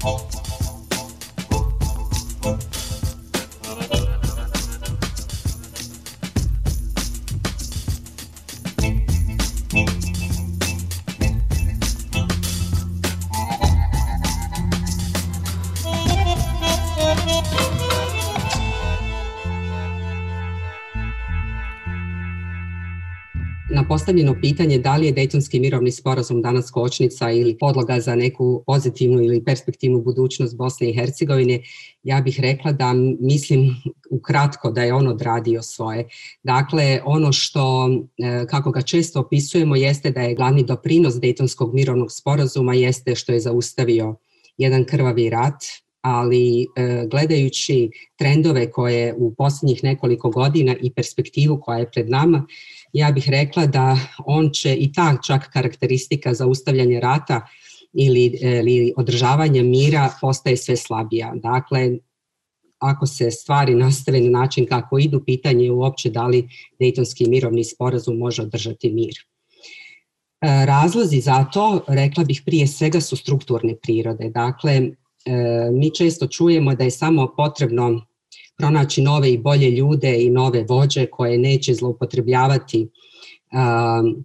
好。postavljeno pitanje da li je Dejtonski mirovni sporazum danas kočnica ili podloga za neku pozitivnu ili perspektivnu budućnost Bosne i Hercegovine, ja bih rekla da mislim ukratko da je on odradio svoje. Dakle, ono što, e, kako ga često opisujemo, jeste da je glavni doprinos Dejtonskog mirovnog sporazuma jeste što je zaustavio jedan krvavi rat, ali e, gledajući trendove koje u poslednjih nekoliko godina i perspektivu koja je pred nama, ja bih rekla da on će i ta čak karakteristika zaustavljanje rata ili, e, ili održavanja mira postaje sve slabija. Dakle, ako se stvari nastave na način kako idu, pitanje je uopće da li Dejtonski mirovni sporazum može održati mir. E, razlozi za to, rekla bih, prije svega su strukturne prirode. Dakle, e, mi često čujemo da je samo potrebno pronaći nove i bolje ljude i nove vođe koje neće zloupotrebljavati um,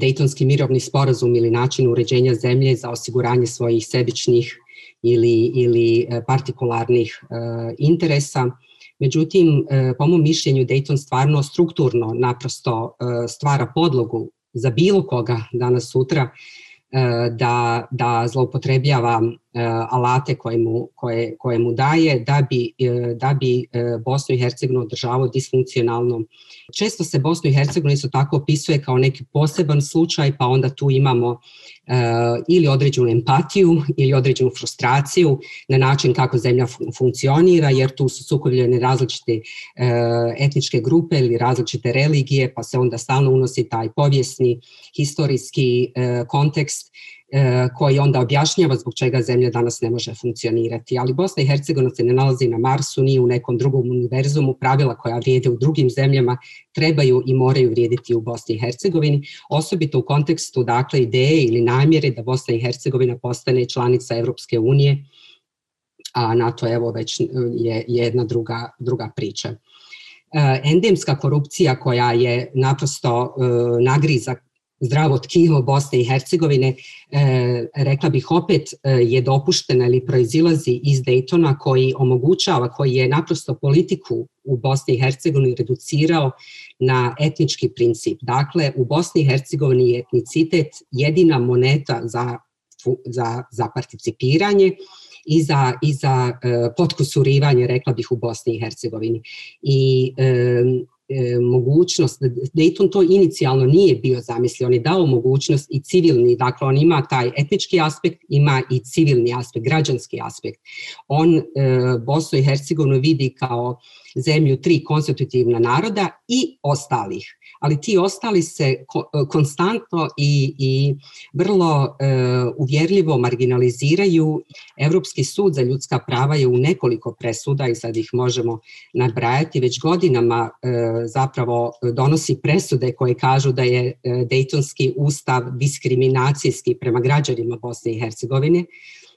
Dejtonski mirovni sporazum ili način uređenja zemlje za osiguranje svojih sebičnih ili, ili e, partikularnih e, interesa. Međutim, e, po mom mišljenju, Dejton stvarno strukturno naprosto stvara podlogu za bilo koga danas sutra E, da, da zloupotrebljava e, alate koje mu, koje, koje mu daje da bi, e, da bi Bosnu i Hercegovinu održavao disfunkcionalnom. Često se Bosnu i Hercegovinu isto tako opisuje kao neki poseban slučaj, pa onda tu imamo E, ili određenu empatiju ili određenu frustraciju na način kako zemlja funkcionira, jer tu su sukovljene različite e, etničke grupe ili različite religije, pa se onda stalno unosi taj povijesni, historijski e, kontekst koji onda objašnjava zbog čega zemlja danas ne može funkcionirati. Ali Bosna i Hercegovina se ne nalazi na Marsu, nije u nekom drugom univerzumu, pravila koja vrijede u drugim zemljama trebaju i moraju vrijediti u Bosni i Hercegovini, osobito u kontekstu dakle ideje ili namjere da Bosna i Hercegovina postane članica Evropske unije, a NATO evo već e, je jedna druga, druga priča. E, endemska korupcija koja je naprosto e, nagriza zdravo tkivo Bosne i Hercegovine, e, rekla bih opet e, je dopuštena ili proizilazi iz Daytona koji omogućava, koji je naprosto politiku u Bosni i Hercegovini reducirao na etnički princip. Dakle, u Bosni i Hercegovini je etnicitet jedina moneta za, za, za participiranje i za, i za e, potkusurivanje, rekla bih, u Bosni i Hercegovini. I e, e, mogućnost, Dayton to inicijalno nije bio zamislio, on je dao mogućnost i civilni, dakle on ima taj etnički aspekt, ima i civilni aspekt, građanski aspekt. On e, Bosnu i Hercegovinu vidi kao zemlju tri konstitutivna naroda i ostalih. Ali ti ostali se konstantno i, i vrlo e, uvjerljivo marginaliziraju. Evropski sud za ljudska prava je u nekoliko presuda i sad ih možemo nabrajati, već godinama e, zapravo donosi presude koje kažu da je e, Dejtonski ustav diskriminacijski prema građanima Bosne i Hercegovine,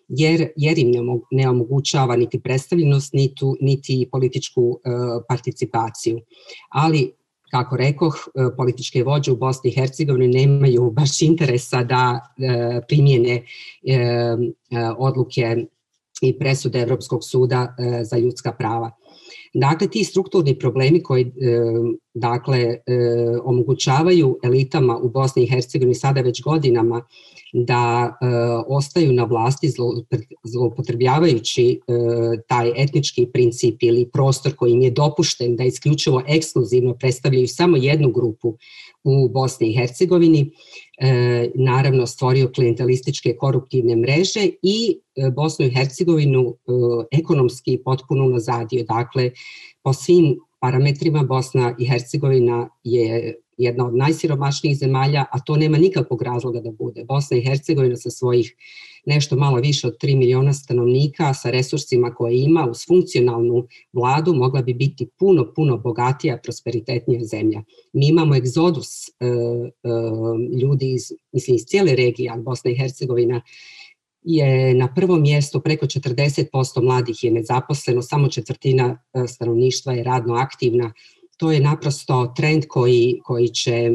jer, jer im ne, ne omogućava niti predstavljenost, nitu, niti političku e, participaciju. Ali kako rekoh, e, političke vođe u Bosni i Hercegovini nemaju baš interesa da e, primijene odluke i presude Evropskog suda za ljudska prava. Dakle, ti strukturni problemi koji dakle, e, omogućavaju elitama u Bosni i Hercegovini sada već godinama da e, ostaju na vlasti zloupotrebljavajući e, taj etnički princip ili prostor koji im je dopušten da isključivo ekskluzivno predstavljaju samo jednu grupu u Bosni i Hercegovini, e, naravno stvorio klientelističke koruptivne mreže i e, Bosnu i Hercegovinu e, ekonomski potpuno nazadio. Dakle, po svim parametrima Bosna i Hercegovina je jedna od najsiromašnijih zemalja, a to nema nikakvog razloga da bude. Bosna i Hercegovina sa svojih nešto malo više od 3 miliona stanovnika, sa resursima koje ima uz funkcionalnu vladu, mogla bi biti puno, puno bogatija, prosperitetnija zemlja. Mi imamo egzodus e, e, ljudi iz, mislim, iz cijele regije, ali Bosna i Hercegovina je na prvom mjestu preko 40% mladih je nezaposleno, samo četvrtina e, stanovništva je radno aktivna. To je naprosto trend koji, koji će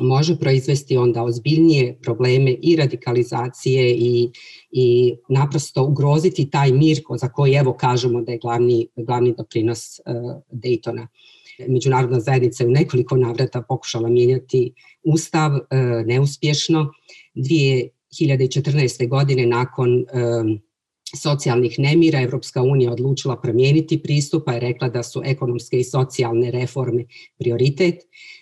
može proizvesti onda ozbiljnije probleme i radikalizacije i, i naprosto ugroziti taj mir za koji evo kažemo da je glavni, glavni doprinos uh, Daytona. Međunarodna zajednica je u nekoliko navrata pokušala mijenjati ustav uh, neuspješno. Dvije 2014. godine nakon socijalnih nemira Evropska unija odlučila promijeniti pristup, pa je rekla da su ekonomske i socijalne reforme prioritet.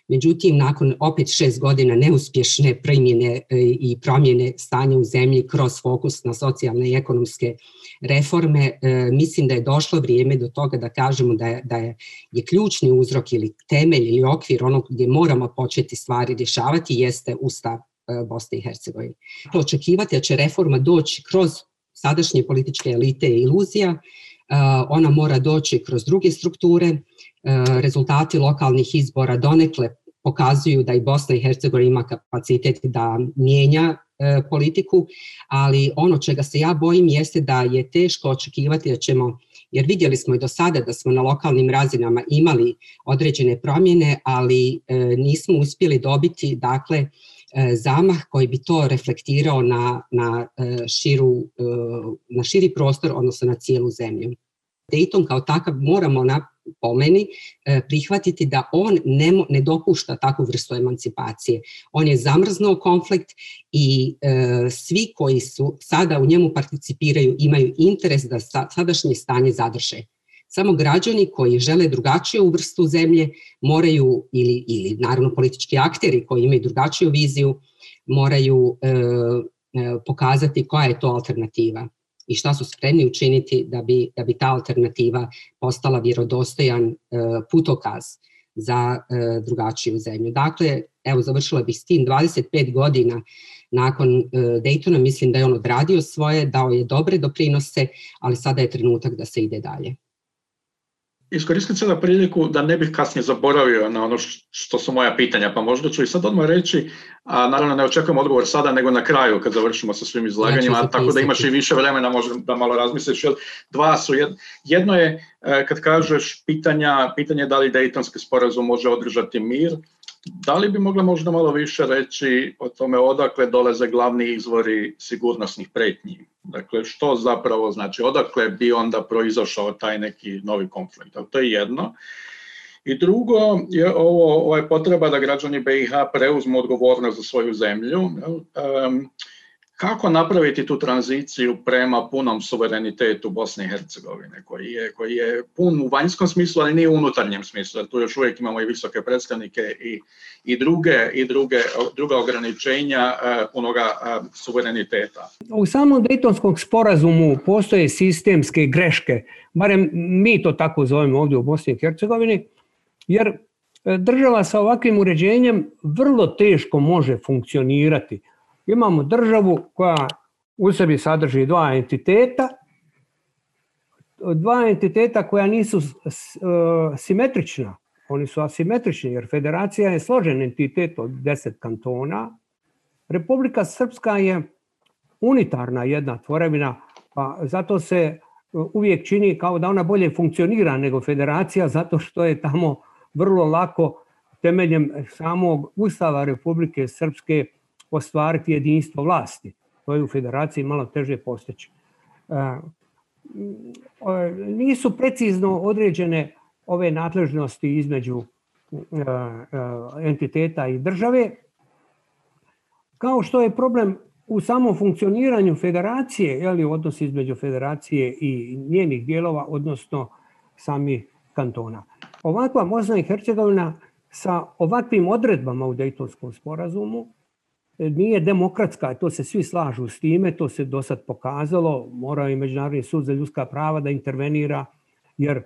Međutim, nakon opet šest godina neuspješne primjene e, i promjene stanja u zemlji kroz fokus na socijalne i ekonomske reforme, e, mislim da je došlo vrijeme do toga da kažemo da je, da je, je ključni uzrok ili temelj ili okvir onog gdje moramo početi stvari rješavati jeste ustav E, Bosne i Hercegovine. Očekivati da će reforma doći kroz sadašnje političke elite je iluzija, e, ona mora doći kroz druge strukture, e, rezultati lokalnih izbora donekle pokazuju da i Bosna i Hercegovina ima kapacitet da mijenja politiku, ali ono čega se ja bojim jeste da je teško očekivati da ćemo jer vidjeli smo i do sada da smo na lokalnim razinama imali određene promjene, ali e, nismo uspjeli dobiti dakle E, zamah koji bi to reflektirao na, na, e, širu, e, na širi prostor, odnosno na cijelu zemlju. Dayton kao takav moramo na po prihvatiti da on ne, ne dopušta takvu vrstu emancipacije. On je zamrznuo konflikt i e, svi koji su sada u njemu participiraju imaju interes da sadašnje stanje zadrže. Samo građani koji žele drugačiju vrstu zemlje moraju, ili, ili naravno politički akteri koji imaju drugačiju viziju, moraju e, e, pokazati koja je to alternativa i šta su spremni učiniti da bi, da bi ta alternativa postala vjerodostojan e, putokaz za e, drugačiju zemlju. Dakle, evo, završila bih s tim 25 godina nakon e, Daytona, mislim da je on odradio svoje, dao je dobre doprinose, ali sada je trenutak da se ide dalje. Iskoristit ću na priliku da ne bih kasnije zaboravio na ono što su moja pitanja, pa možda ću i sad odmah reći A, naravno, ne očekujem odgovor sada, nego na kraju kad završimo sa svim izlaganjima, znači, tako da imaš i više vremena da možda da malo razmisliš. dva su, jedno je e, kad kažeš pitanja, pitanje da li Dejtonski sporazum može održati mir, da li bi mogla možda malo više reći o tome odakle dolaze glavni izvori sigurnosnih pretnji? Dakle, što zapravo znači, odakle bi onda proizašao taj neki novi konflikt? To je jedno. I drugo je ovo ovaj, potreba da građani BiH preuzmu odgovornost za svoju zemlju. Kako napraviti tu tranziciju prema punom suverenitetu Bosne i Hercegovine, koji je, koji je pun u vanjskom smislu, ali nije u unutarnjem smislu, jer tu još uvijek imamo i visoke predstavnike i, i, druge, i druge, druga ograničenja punoga e, e, suvereniteta. U samom Dejtonskog sporazumu postoje sistemske greške, barem mi to tako zovemo ovdje u Bosni i Hercegovini, jer e, država sa ovakvim uređenjem vrlo teško može funkcionirati. Imamo državu koja u sebi sadrži dva entiteta, dva entiteta koja nisu e, simetrična, oni su asimetrični jer federacija je složen entitet od deset kantona. Republika Srpska je unitarna jedna tvorevina, pa zato se e, uvijek čini kao da ona bolje funkcionira nego federacija zato što je tamo vrlo lako temeljem samog Ustava Republike Srpske ostvariti jedinstvo vlasti. To je u federaciji malo teže postići. E, nisu precizno određene ove nadležnosti između e, e, entiteta i države, kao što je problem u samom funkcioniranju federacije, je li odnos između federacije i njenih dijelova, odnosno sami kantona ovakva Bosna i Hercegovina sa ovakvim odredbama u Dejtonskom sporazumu e, nije demokratska, to se svi slažu s time, to se do sad pokazalo, mora i Međunarodni sud za ljudska prava da intervenira, jer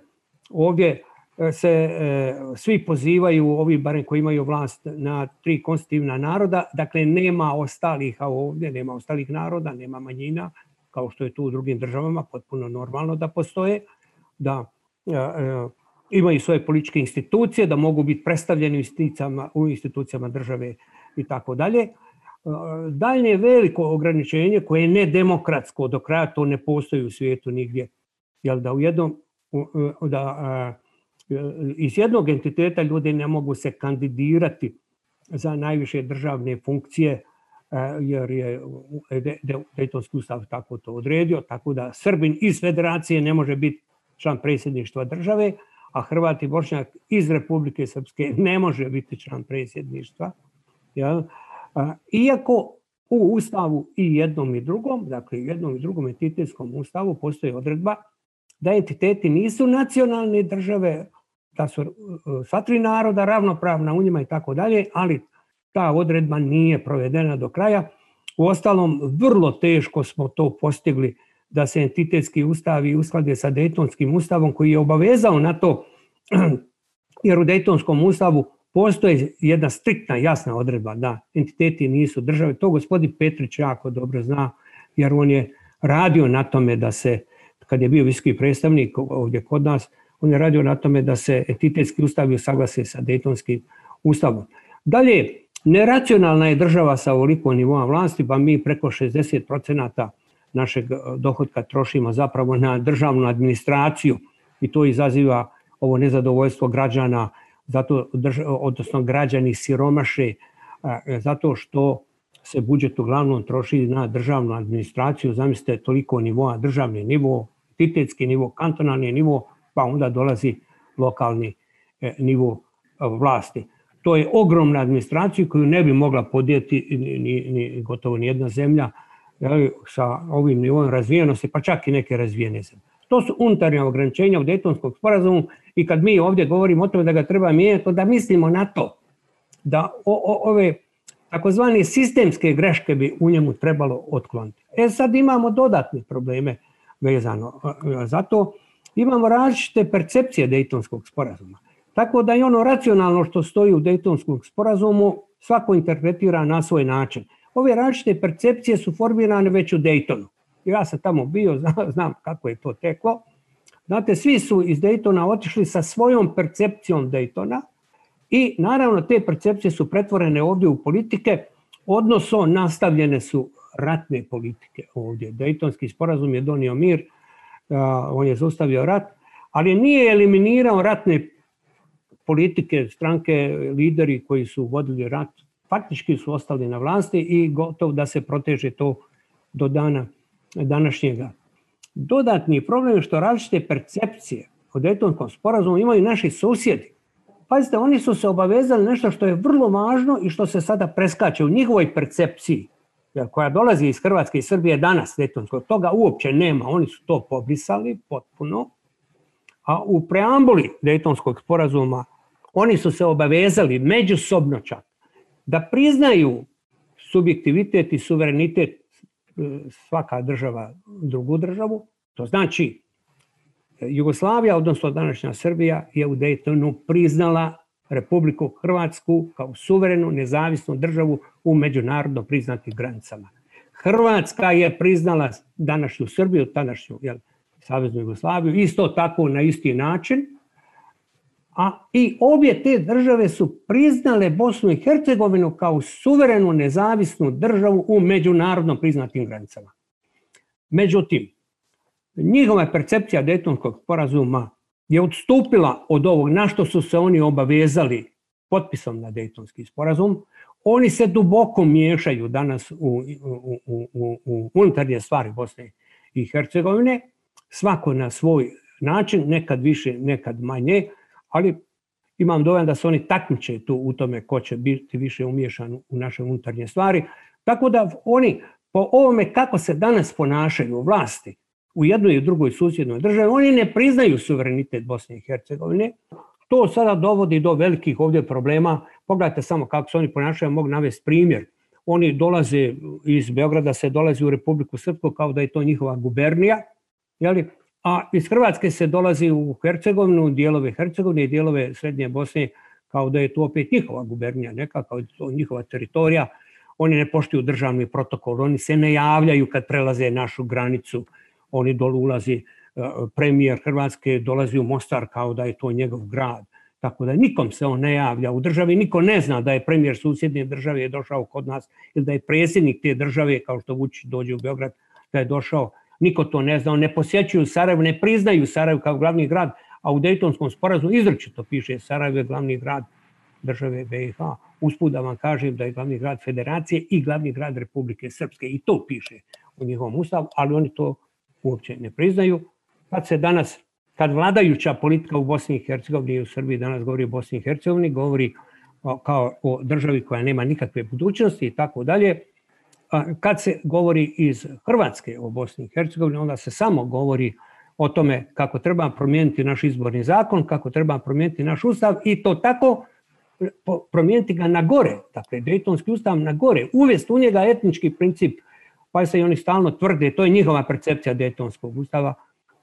ovdje e, se e, svi pozivaju, ovi barem koji imaju vlast, na tri konstitutivna naroda, dakle nema ostalih, a ovdje nema ostalih naroda, nema manjina, kao što je tu u drugim državama, potpuno normalno da postoje, da e, e imaju svoje političke institucije, da mogu biti predstavljeni u institucijama, u institucijama države i tako dalje. E, dalje je veliko ograničenje koje je nedemokratsko, do kraja to ne postoji u svijetu nigdje. Jel da u jednom, da iz jednog entiteta ljudi ne mogu se kandidirati za najviše državne funkcije, e, jer je Dejtonski ustav tako to odredio, tako da Srbin iz federacije ne može biti član predsjedništva države, a Hrvat i Bošnjak iz Republike Srpske ne može biti član predsjedništva. Jel? Iako u ustavu i jednom i drugom, dakle i jednom i drugom entitetskom ustavu postoji odredba da entiteti nisu nacionalne države, da su e, sva tri naroda ravnopravna u njima i tako dalje, ali ta odredba nije provedena do kraja. U ostalom, vrlo teško smo to postigli da se entitetski ustavi usklade sa Dejtonskim ustavom koji je obavezao na to, jer u Dejtonskom ustavu postoji jedna striktna jasna odredba da entiteti nisu države. To gospodin Petrić jako dobro zna jer on je radio na tome da se, kad je bio visoki predstavnik ovdje kod nas, on je radio na tome da se entitetski ustavi usaglase sa Dejtonskim ustavom. Dalje, neracionalna je država sa ovoliko nivoa vlasti, pa mi preko 60 procenata našeg e, dohodka trošimo zapravo na državnu administraciju i to izaziva ovo nezadovoljstvo građana, zato, odnosno građani siromaše, e, zato što se budžet uglavnom troši na državnu administraciju, zamislite toliko nivoa, državni nivo, titetski nivo, kantonalni nivo, pa onda dolazi lokalni e, nivo vlasti. To je ogromna administracija koju ne bi mogla podijeti ni, ni, ni gotovo nijedna zemlja, jeli, sa ovim nivom razvijenosti, pa čak i neke razvijene zemlje. To su unutarnja ograničenja u Dejtonskom sporazumu i kad mi ovdje govorimo o tome da ga treba mijenjati, onda mislimo na to da o, o, ove takozvane sistemske greške bi u njemu trebalo otkloniti. E sad imamo dodatne probleme vezano za to. Imamo različite percepcije Dejtonskog sporazuma. Tako da i ono racionalno što stoji u Dejtonskom sporazumu svako interpretira na svoj način. Ove različite percepcije su formirane već u Daytonu. Ja sam tamo bio, znam, kako je to teklo. Znate, svi su iz Daytona otišli sa svojom percepcijom Daytona i naravno te percepcije su pretvorene ovdje u politike, odnosno nastavljene su ratne politike ovdje. Dejtonski sporazum je donio mir, on je zaustavio rat, ali nije eliminirao ratne politike, stranke, lideri koji su vodili rat faktički su ostali na vlasti i gotov da se proteže to do dana današnjega. Dodatni problem je što različite percepcije o Dejtonskom sporazumu imaju naši susjedi. Pazite, oni su se obavezali nešto što je vrlo važno i što se sada preskače u njihovoj percepciji, koja dolazi iz Hrvatske i Srbije danas, Dejtonskog, toga uopće nema. Oni su to pobrisali potpuno, a u preambuli Dejtonskog sporazuma oni su se obavezali međusobno čak da priznaju subjektivitet i suverenitet e, svaka država drugu državu. To znači Jugoslavija, odnosno današnja Srbija, je u Daytonu priznala Republiku Hrvatsku kao suverenu, nezavisnu državu u međunarodno priznatim granicama. Hrvatska je priznala današnju Srbiju, današnju jel, Saveznu Jugoslaviju, isto tako na isti način, a i obje te države su priznale Bosnu i Hercegovinu kao suverenu nezavisnu državu u međunarodno priznatim granicama. Međutim, njihova percepcija Dejtonskog sporazuma je odstupila od ovog na što su se oni obavezali potpisom na Dejtonski sporazum. Oni se duboko miješaju danas u, u, u, u, u unutarnje stvari Bosne i Hercegovine, svako na svoj način, nekad više, nekad manje, ali imam dojam da se oni takmiče tu u tome ko će biti više umješan u naše unutarnje stvari. Tako da oni po ovome kako se danas ponašaju vlasti u jednoj i drugoj susjednoj državi, oni ne priznaju suverenitet Bosne i Hercegovine. To sada dovodi do velikih ovdje problema. Pogledajte samo kako se oni ponašaju, mogu navesti primjer. Oni dolaze iz Beograda, se dolazi u Republiku Srpsku kao da je to njihova gubernija, jeli? a iz Hrvatske se dolazi u Hercegovinu, dijelove Hercegovine i dijelove Srednje Bosne kao da je to opet njihova gubernija neka, kao da je to njihova teritorija. Oni ne poštuju državni protokol, oni se ne javljaju kad prelaze našu granicu, oni dolu ulazi, e, premijer Hrvatske dolazi u Mostar kao da je to njegov grad. Tako da nikom se on ne javlja u državi, niko ne zna da je premijer susjedne države došao kod nas ili da je predsjednik te države, kao što Vučić dođe u Beograd, da je došao niko to ne zna, ne posjećuju Sarajevo, ne priznaju Sarajevo kao glavni grad, a u Dejtonskom sporazumu izrečito piše Sarajevo je glavni grad države BiH. Usput da vam kažem da je glavni grad Federacije i glavni grad Republike Srpske i to piše u njihovom ustavu, ali oni to uopće ne priznaju. Kad se danas, kad vladajuća politika u Bosni i Hercegovini i u Srbiji danas govori o Bosni i Hercegovini, govori kao o državi koja nema nikakve budućnosti i tako dalje, kad se govori iz Hrvatske o Bosni i Hercegovini, onda se samo govori o tome kako treba promijeniti naš izborni zakon, kako treba promijeniti naš ustav i to tako promijeniti ga na gore, dakle Dejtonski ustav na gore, uvesti u njega etnički princip, pa se i oni stalno tvrde, to je njihova percepcija Dejtonskog ustava,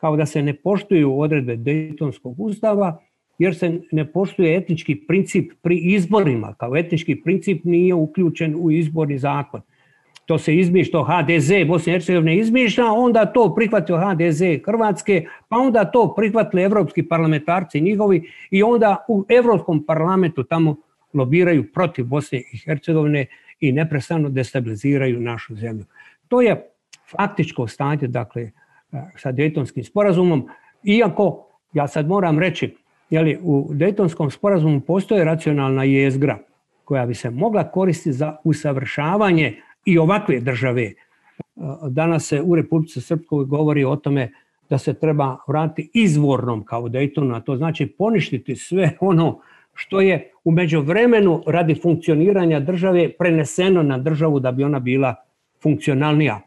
kao da se ne poštuju odredbe Dejtonskog ustava, jer se ne poštuje etnički princip pri izborima, kao etnički princip nije uključen u izborni zakon to se izmišlja, to HDZ Bosne i Hercegovine izmišlja, onda to prihvatio HDZ Hrvatske, pa onda to prihvatili evropski parlamentarci njihovi i onda u Evropskom parlamentu tamo lobiraju protiv Bosne i Hercegovine i neprestano destabiliziraju našu zemlju. To je faktičko stanje, dakle, e, sa Dejtonskim sporazumom, iako, ja sad moram reći, jeli, u Dejtonskom sporazumu postoje racionalna jezgra koja bi se mogla koristiti za usavršavanje i ovakve države. E, danas se u Republice Srpskoj govori o tome da se treba vratiti izvornom kao Daytonu, a to znači poništiti sve ono što je umeđu vremenu radi funkcioniranja države preneseno na državu da bi ona bila funkcionalnija.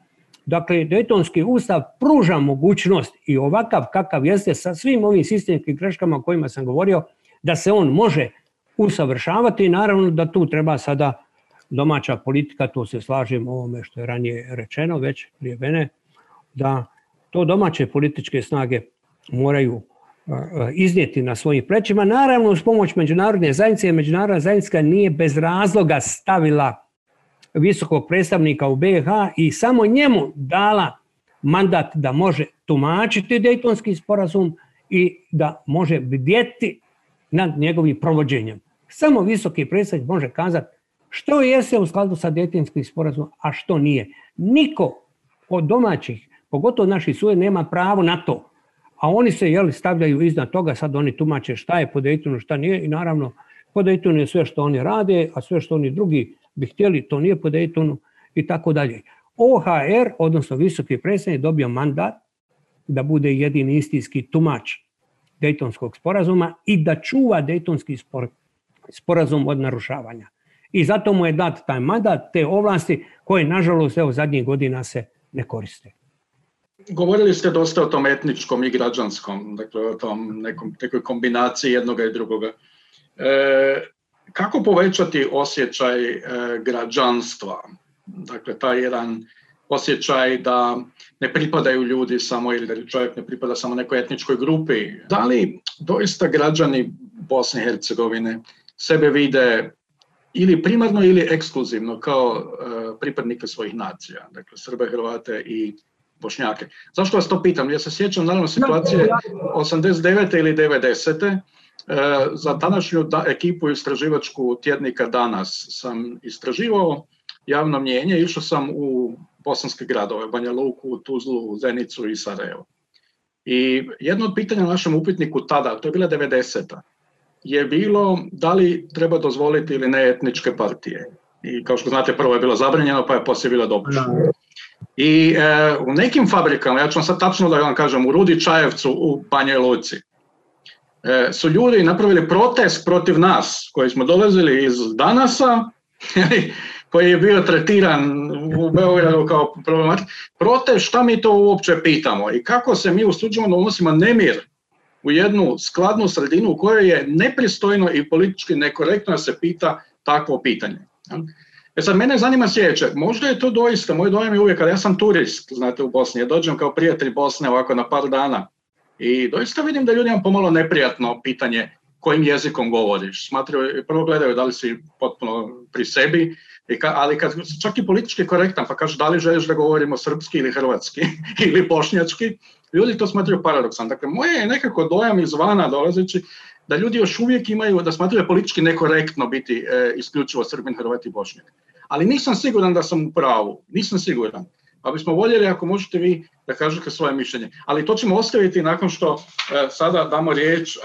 Dakle, Daytonski ustav pruža mogućnost i ovakav kakav jeste sa svim ovim sistemskim greškama o kojima sam govorio, da se on može usavršavati i naravno da tu treba sada domaća politika, to se slažem ovome što je ranije rečeno, već prije mene, da to domaće političke snage moraju iznijeti na svojim plećima. Naravno, uz pomoć međunarodne zajednice, međunarodna zajednica nije bez razloga stavila visokog predstavnika u BiH i samo njemu dala mandat da može tumačiti Dejtonski sporazum i da može bdjeti nad njegovim provođenjem. Samo visoki predstavnik može kazati Što jeste u skladu sa detinskim sporazumom, a što nije. Niko od domaćih, pogotovo naši suje, nema pravo na to. A oni se jeli, stavljaju iznad toga, sad oni tumače šta je po Daytonu, šta nije i naravno po Daytonu je sve što oni rade, a sve što oni drugi bi htjeli, to nije po Daytonu i tako dalje. OHR, odnosno visoki predstavnik, dobio mandat da bude jedini istinski tumač Dejtonskog sporazuma i da čuva Dejtonski sporazum od narušavanja. I zato mu je dat taj mandat, te ovlasti koje nažalost evo zadnjih godina se ne koriste. Govorili ste dosta o tom etničkom i građanskom, dakle o tom nekom, nekoj kombinaciji jednoga i drugoga. E, kako povećati osjećaj e, građanstva? Dakle, taj jedan osjećaj da ne pripadaju ljudi samo ili da čovjek ne pripada samo nekoj etničkoj grupi. Da li doista građani Bosne i Hercegovine sebe vide ili primarno ili ekskluzivno kao e, pripadnike svojih nacija, dakle Srbe, Hrvate i Bošnjake. Zašto vas to pitam? Ja se sjećam naravno situacije 89. ili 90. E, za današnju da, ekipu istraživačku tjednika danas sam istraživao javno mnjenje, išao sam u bosanske gradove, Banja Luku, Tuzlu, Zenicu i Sarajevo. I jedno od pitanja na našem upitniku tada, to je bila 90 je bilo da li treba dozvoliti ili ne etničke partije. I kao što znate, prvo je bilo zabranjeno, pa je poslije bilo dopuštena. Da. I e, u nekim fabrikama, ja ću vam sad tačno da vam kažem, u Rudi Čajevcu u Banjoj Luci, e, su ljudi napravili protest protiv nas, koji smo dolazili iz Danasa, koji je bio tretiran u Beogradu kao problematik. Protest, šta mi to uopće pitamo i kako se mi u suđenom donosimo nemir u jednu skladnu sredinu u kojoj je nepristojno i politički nekorektno da se pita takvo pitanje. E sad, mene zanima sljedeće, možda je to doista, moj dojem je uvijek, kada ja sam turist, znate, u Bosni, ja dođem kao prijatelj Bosne ovako na par dana i doista vidim da ljudima pomalo neprijatno pitanje kojim jezikom govoriš. Smatraju, prvo gledaju da li si potpuno pri sebi, ali kad čak i politički korektan, pa kažeš da li želiš da govorimo srpski ili hrvatski ili bošnjački, ljudi to smatraju paradoksalno. Dakle, moje je nekako dojam izvana dolazeći da ljudi još uvijek imaju, da smatraju politički nekorektno biti e, isključivo Srbin, Hrvat i Bošnjak. Ali nisam siguran da sam u pravu, nisam siguran. Pa bismo voljeli ako možete vi da kažete svoje mišljenje. Ali to ćemo ostaviti nakon što e, sada damo riječ e,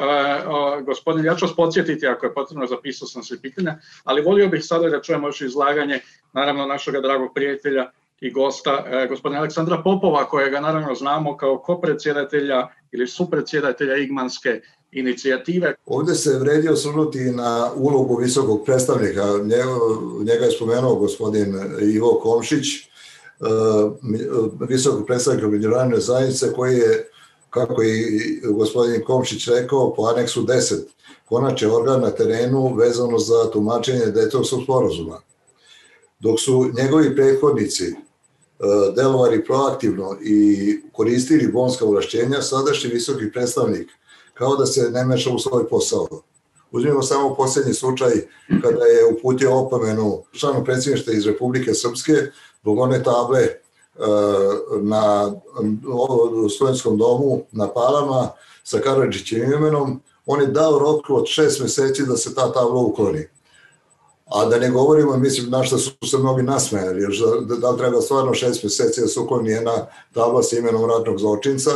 o, gospodin, ja ću vas podsjetiti ako je potrebno, zapisao sam sve pitanja, ali volio bih sada da čujemo još izlaganje, naravno našega dragog prijatelja i gosta e, gospodina Aleksandra Popova, kojega naravno znamo kao kopredsjedatelja ili supredsjedatelja Igmanske inicijative. Ovde se vredi osvrnuti na ulogu visokog predstavnika. Njega je spomenuo gospodin Ivo Komšić, e, e, visokog predstavnika međunarodne zajednice koji je, kako je gospodin Komšić rekao, po aneksu 10, konače organ na terenu vezano za tumačenje detovskog sporozuma. Dok su njegovi prethodnici, E, delovali proaktivno i koristili bonska urašćenja, sadašnji visoki predstavnik kao da se ne meša u svoj posao. Uzmimo samo poslednji slučaj kada je uputio opomenu članu predsjedništa iz Republike Srpske zbog one table e, na studenskom domu na Palama sa Karadžićim imenom, on je dao rok od šest meseci da se ta tabla ukloni. A da ne govorimo, mislim, na što su se mnogi nasmejali, jer da, da treba stvarno šest meseci da se ukloni jedna tabla sa imenom ratnog zločinca,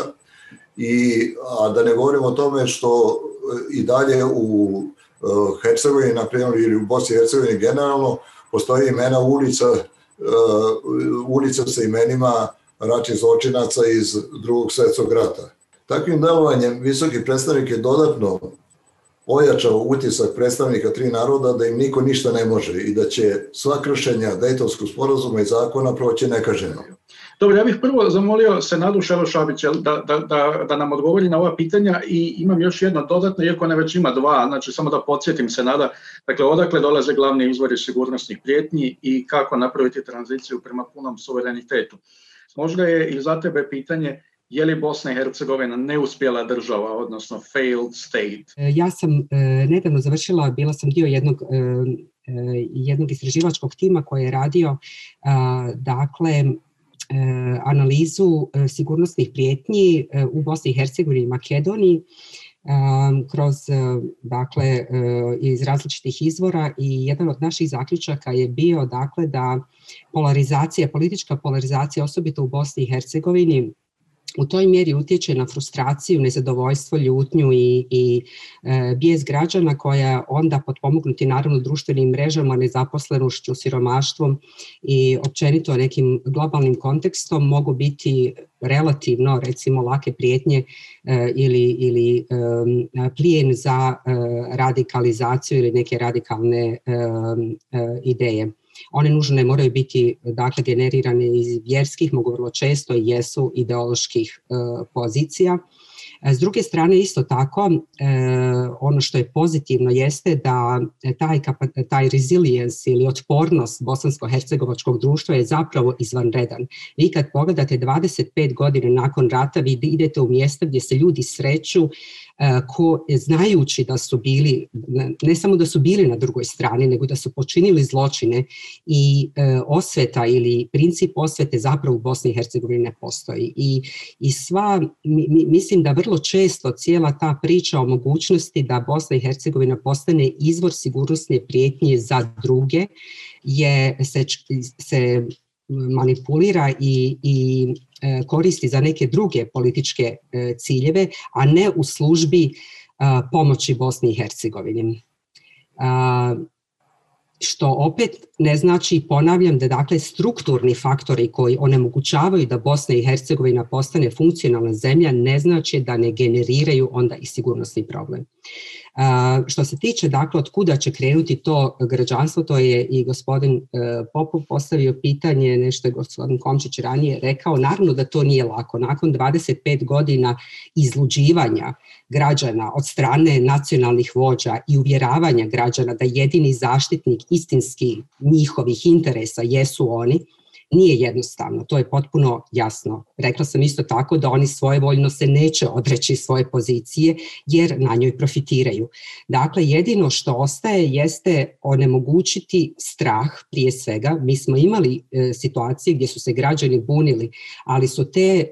I, a da ne govorimo o tome što e, i dalje u e, Hercegovini, na primjer, ili u Bosni i Hercegovini generalno, postoji imena ulica, e, ulica sa imenima račnih zločinaca iz drugog svetskog rata. Takvim delovanjem visoki predstavnik je dodatno ojačao utisak predstavnika tri naroda da im niko ništa ne može i da će sva kršenja Dejtovskog sporazuma i zakona proći nekaženo. Dobro, ja bih prvo zamolio Senadu Šelošabića da, da, da, da nam odgovori na ova pitanja i imam još jedno dodatno, iako ne već ima dva, znači samo da podsjetim Senada, dakle odakle dolaze glavni izvori sigurnosnih prijetnji i kako napraviti tranziciju prema punom suverenitetu. Možda je i za tebe pitanje je li Bosna i Hercegovina neuspjela država, odnosno failed state? E, ja sam e, nedavno završila, bila sam dio jednog e, jednog istraživačkog tima koji je radio dakle analizu sigurnosnih prijetnji u Bosni i Hercegovini i Makedoniji kroz dakle iz različitih izvora i jedan od naših zaključaka je bio dakle da polarizacija politička polarizacija osobito u Bosni i Hercegovini u toj mjeri utječe na frustraciju, nezadovoljstvo, ljutnju i, i e, bijes građana koja onda potpomognuti naravno društvenim mrežama, nezaposlenošću, siromaštvom i općenito nekim globalnim kontekstom mogu biti relativno recimo lake prijetnje e, ili, ili e, plijen za e, radikalizaciju ili neke radikalne e, e, ideje. One nužno ne moraju biti dakle, generirane iz vjerskih, mogu vrlo često i jesu ideoloških e, pozicija. E, s druge strane, isto tako, e, ono što je pozitivno jeste da taj, taj resilience ili otpornost bosansko-hercegovačkog društva je zapravo izvanredan. Vi kad pogledate 25 godina nakon rata, vi idete u mjesta gdje se ljudi sreću, E, ko znajući da su bili, ne samo da su bili na drugoj strani, nego da su počinili zločine i e, osveta ili princip osvete zapravo u Bosni i Hercegovini ne postoji. I, i sva, mi, mislim da vrlo često cijela ta priča o mogućnosti da Bosna i Hercegovina postane izvor sigurnosne prijetnje za druge, je se, se manipulira i, i e, koristi za neke druge političke e, ciljeve, a ne u službi e, pomoći Bosni i Hercegovini. Što opet ne znači, ponavljam, da dakle strukturni faktori koji onemogućavaju da Bosna i Hercegovina postane funkcionalna zemlja ne znači da ne generiraju onda i sigurnosni problem. Uh, Što se tiče, dakle, od kuda će krenuti to građanstvo, to je i gospodin e, Popov postavio pitanje, nešto je gospodin Komčić ranije rekao, naravno da to nije lako. Nakon 25 godina izluđivanja građana od strane nacionalnih vođa i uvjeravanja građana da jedini zaštitnik istinski njihovih interesa jesu oni, nije jednostavno, to je potpuno jasno. Rekla sam isto tako da oni svojevoljno se neće odreći svoje pozicije jer na njoj profitiraju. Dakle, jedino što ostaje jeste onemogućiti strah prije svega. Mi smo imali e, situacije gdje su se građani bunili, ali su te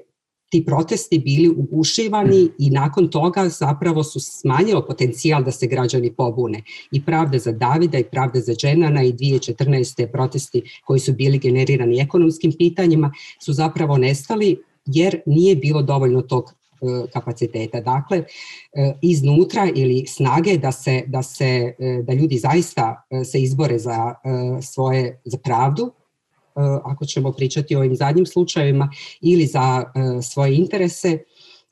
ti protesti bili ugušivani mhm. i nakon toga zapravo su smanjilo potencijal da se građani pobune. I pravda za Davida i pravda za Dženana i 2014. protesti koji su bili generirani ekonomskim pitanjima su zapravo nestali jer nije bilo dovoljno tog e, kapaciteta. Dakle, e, iznutra ili snage da se, da se e, da ljudi zaista se izbore za svoje za pravdu Eh, ako ćemo pričati o ovim zadnjim slučajevima, ili za eh, svoje interese,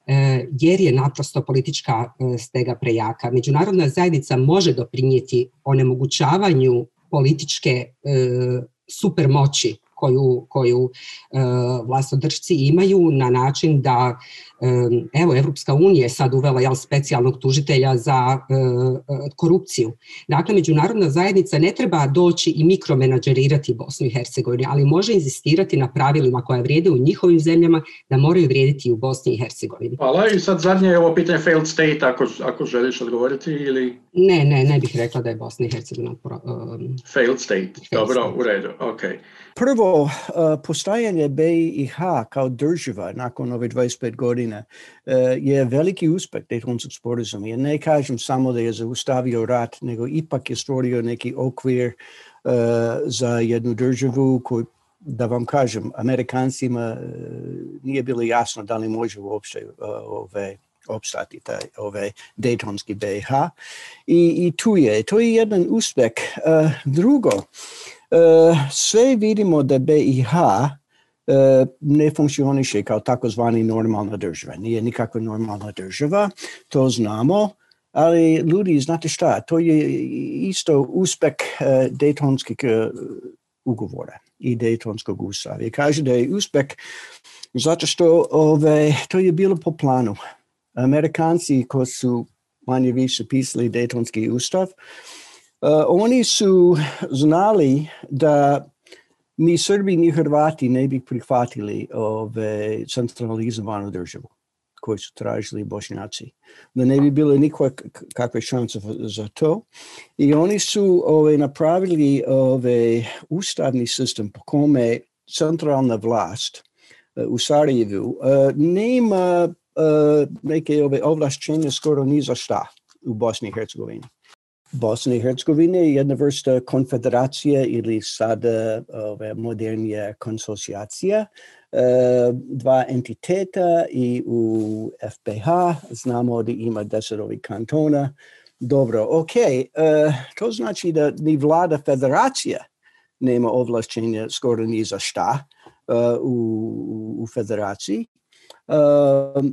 eh, jer je naprosto politička stega prejaka. Međunarodna zajednica može doprinijeti onemogućavanju političke supermoći koju, koju vlastodržci imaju na način da evo, Evropska unija je sad uvela jel, specijalnog tužitelja za e, e, korupciju. Dakle, međunarodna zajednica ne treba doći i mikromenadžerirati Bosnu i Hercegovini, ali može inzistirati na pravilima koja vrijede u njihovim zemljama da moraju vrijediti i u Bosni i Hercegovini. Hvala i sad zadnje je ovo pitanje failed state, ako, ako želiš odgovoriti ili... Ne, ne, ne bih rekla da je Bosna i Hercegovina... Um, failed state, failed dobro, state. u redu, ok. Prvo, e, postajanje BiH kao država nakon ove 25 godina godina eh, je veliki uspeh Daytonskog sporazuma. Ja ne kažem samo da je zaustavio rat, nego ipak je stvorio neki okvir eh, za jednu državu koju da vam kažem, Amerikancima eh, nije bilo jasno da li može uopšte ove, opstati taj ove Daytonski BiH i, i tu je. To je jedan uspeh. drugo, sve vidimo da BiH E, ne funkcioniše kao takozvani normalna država. Nije nikakva normalna država, to znamo, ali ljudi, znate šta, to je isto uspeh e, Dejtonskih e, ugovora i Dejtonskog ustava. I kaže da je uspeh zato što ove, to je bilo po planu. Amerikanci ko su manje više pisali Dejtonski ustav, uh, oni su znali da ni Srbi ni Hrvati ne bi prihvatili ove centralizovanu državu koju su tražili bošnjaci. Da ne bi bilo nikakve kakve šanse za to. I oni su ove, napravili ove, ustavni sistem po kome centralna vlast e, u Sarajevu e, nema e, neke ove ovlašćenja skoro ni za šta u Bosni i Hercegovini. Bosna i Hercegovine je jedna vrsta konfederacije ili sada ove modernije konsocijacija, e, dva entiteta i u FBH znamo da ima deset ovih kantona. Dobro, ok, e, to znači da ni vlada federacija nema ovlašćenja skoro ni za šta e, u, u federaciji. Uh,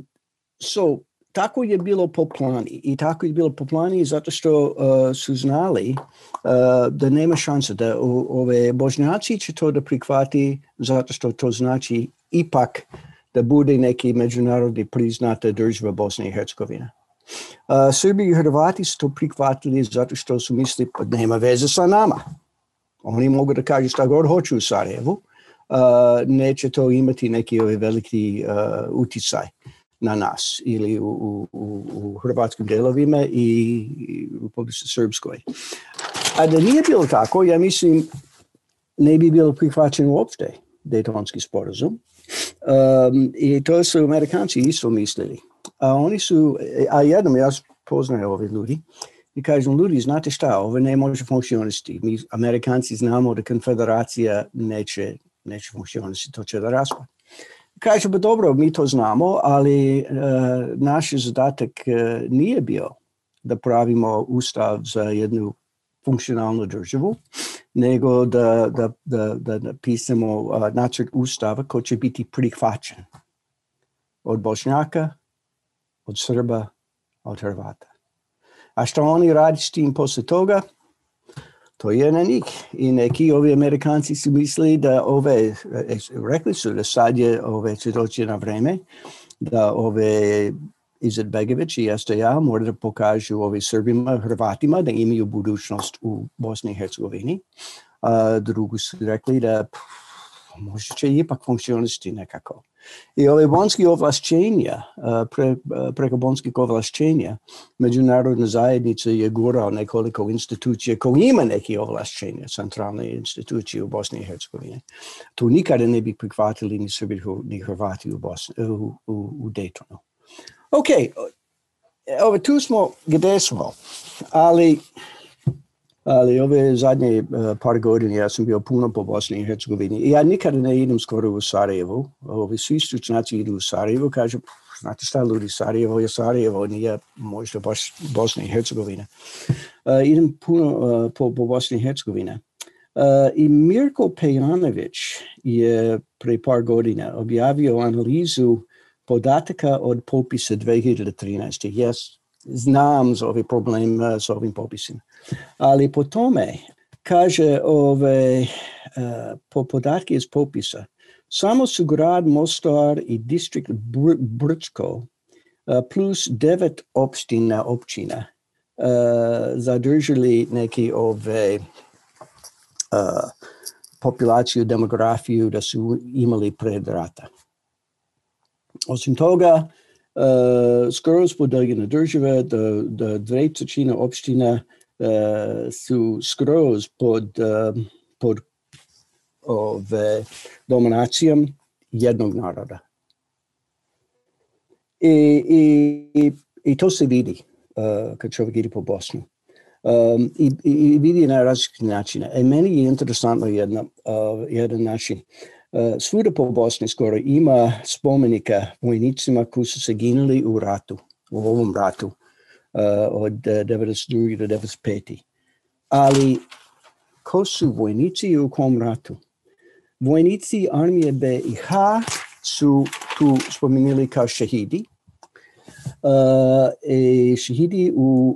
so, tako je bilo po plani i tako je bilo po plani zato što uh, su znali uh, da nema šanse da o, ove božnjaci će to da prihvati zato što to znači ipak da bude neki međunarodni priznata država Bosne i Hercegovina. Uh, Srbi i Hrvati su to prihvatili zato što su mislili pa nema veze sa nama. Oni mogu da kažu šta god hoću u Sarajevu, uh, neće to imati neki ovaj veliki uh, uticaj. Uh, na nas ili u, u, u u hrvatskim delovima i u Republici Srpskoj. A da nije bilo tako, ja mislim, ne bi bilo prihvaćen uopšte Daytonski sporazum. Um, I to su Amerikanci isto mislili. A oni su, a jednom ja poznajem ove ljudi, i kažem, ljudi, znate šta, ovo ne može funkcionisati. Mi, Amerikanci, znamo da konfederacija neće, neće funkcionisati, to će da raspad kažem, dobro, mi to znamo, ali e, naš zadatak e, nije bio da pravimo ustav za jednu funkcionalnu državu, nego da, da, da, da napisamo uh, nacrt ustava ko će biti prihvaćen od Bošnjaka, od Srba, od Hrvata. A što oni radi s tim posle toga? to je na njih. I neki ovi Amerikanci su mislili da ove, e, rekli su da sad je ove, će doći na vreme, da ove Izetbegović i STA moraju da pokažu ovi Srbima, Hrvatima da imaju budućnost u Bosni i Hercegovini. A drugu su rekli da pff, možda će ipak funkcionisati nekako. I ove ovaj bonske ovlašćenja, pre, preko bonskih ovlašćenja, međunarodna zajednica je gurao nekoliko institucija koji ima neke ovlašćenja, centralne institucije u Bosni i Hercegovini. To nikada ne bi prihvatili ni Srbi ni Hrvati u, Bosni, u, u, u Daytonu. Ok, ove, tu smo gde smo, ali ali ove zadnje e, par godina ja sam bio puno po Bosni i Hercegovini ja nikada ne idem skoro u Sarajevo. Ovi svi stručnjaci idu u Sarajevo, kažu, znate šta ljudi, Sarajevo je Sarajevo, nije možda baš Bosna i Hercegovina. Uh, idem puno uh, po, po Bosni i Hercegovina. Uh, I Mirko Pejanović je pre par godina objavio analizu podataka od popisa 2013. Jes, znam za ove problem eh, s ovim popisima. Ali po tome, kaže ove, ovaj, eh, po podatke iz popisa, samo su grad Mostar i distrikt Br Brčko eh, plus devet opština općina zadržali neki ove ovaj, populaciju, demografiju da su imali pred rata. Osim toga, Eh, skoro spodajena država, da, da dve tretjine občina eh, su skroz pod, eh, pod ove, dominacijom jednog naroda. I, i, i to se vidi kad čovjek ide po Bosnu. Um, i, i, vidi na različite načine. E, meni je interesantno jedna, uh, jedan način. E, svuda po Bosni skoro ima spomenika vojnicima koji su se ginuli u ratu, u ovom ratu e, od 92. do 95. Ali ko su vojnici i u kom ratu? Vojnici armije B su tu spomenuli kao šehidi, Eh, e šihidi u,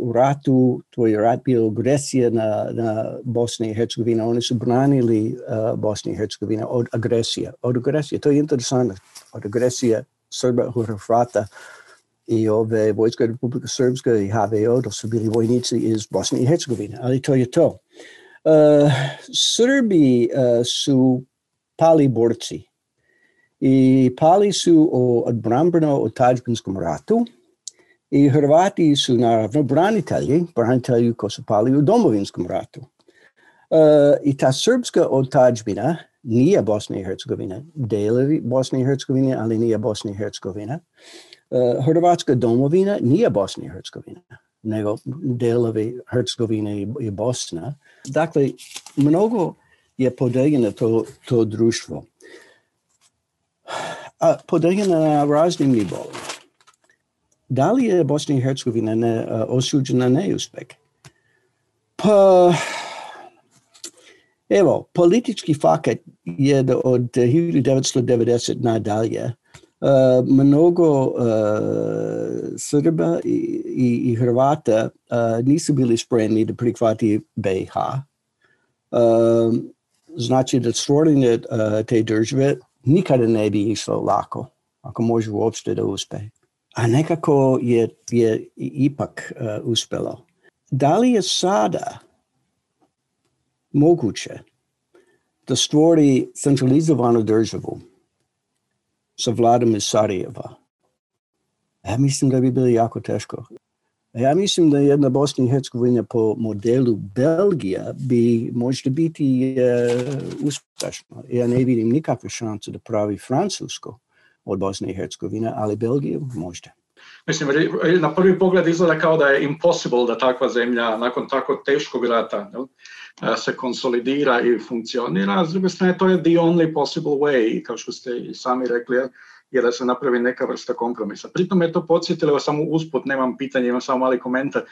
u, ratu, to je rat bio agresija na, na Bosni i Hercegovina, oni su branili uh, eh, Bosni i Hercegovina od agresija. Od agresija, to je interesantno, od agresija Srba, Hrvata i ove Vojska Republika Srpska i HVO, to su bili vojnici iz Bosni i Hercegovine, ali to je to. Uh, Srbi uh, su pali borci i pali su o odbrambeno o tađbinskom ratu i Hrvati su naravno branitelji, branitelji koji su pali u domovinskom ratu. Uh, I ta srpska otađbina nije Bosna i Hercegovina, delovi Bosne i Hercegovine, ali nije Bosna i Hercegovina. Uh, Hrvatska domovina nije Bosna i Hercegovina, nego delovi Hercegovine i, i Bosna. Dakle, mnogo je podeljeno to, to društvo. podržené na různým nivou. Dále je Bosna i Hercegovina ne, eh, osuđena neúspěch. Po, evo, politický fakt je od 1990 dalje. Uh, mnogo uh, Srba i, i, i Hrvata uh, nisu bili spremni da prihvati BiH. Uh, eh, znači da stvorenje uh, te države nikada ne bi išlo lako, ako može uopšte da uspe. A nekako je, je ipak uh, uspelo. Da li je sada moguće da stvori centralizovanu državu sa vladom iz Sarajeva? Ja mislim da bi bilo jako teško. E, ja mislim da jedna Bosna i Hercegovina po modelu Belgija bi možda biti uh, uspešna. Ja ne vidim nikakve šanse da pravi Francusko od Bosne i Hercegovine, ali Belgiju možda. Mislim, na prvi pogled izgleda kao da je impossible da takva zemlja nakon tako teškog rata jel, e, se konsolidira i funkcionira, a s druge strane to je the only possible way, kao što ste i sami rekli, je da se napravi neka vrsta kompromisa. Pritom je to podsjetilo, samo usput nemam pitanje, imam samo mali komentar,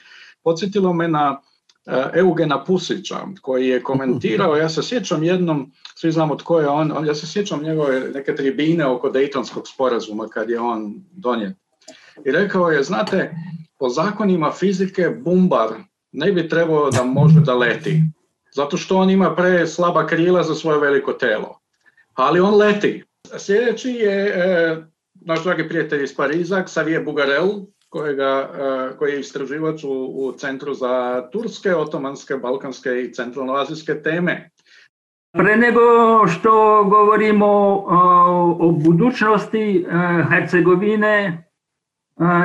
podsjetilo me na eh, Eugena Pusića koji je komentirao, ja se sjećam jednom, svi znamo tko je on, ja se sjećam njegove neke tribine oko Daytonskog sporazuma kad je on donijet. I rekao je, znate, po zakonima fizike bumbar ne bi trebao da može da leti, zato što on ima pre slaba krila za svoje veliko telo. Ali on leti, Sljedeći je e, naš dragi prijatelj iz Pariza, Xavier Bugarel, kojega, e, koji je istraživač u, u Centru za turske, otomanske, balkanske i centralnoazijske teme. Pre nego što govorimo o, o budućnosti e, Hercegovine,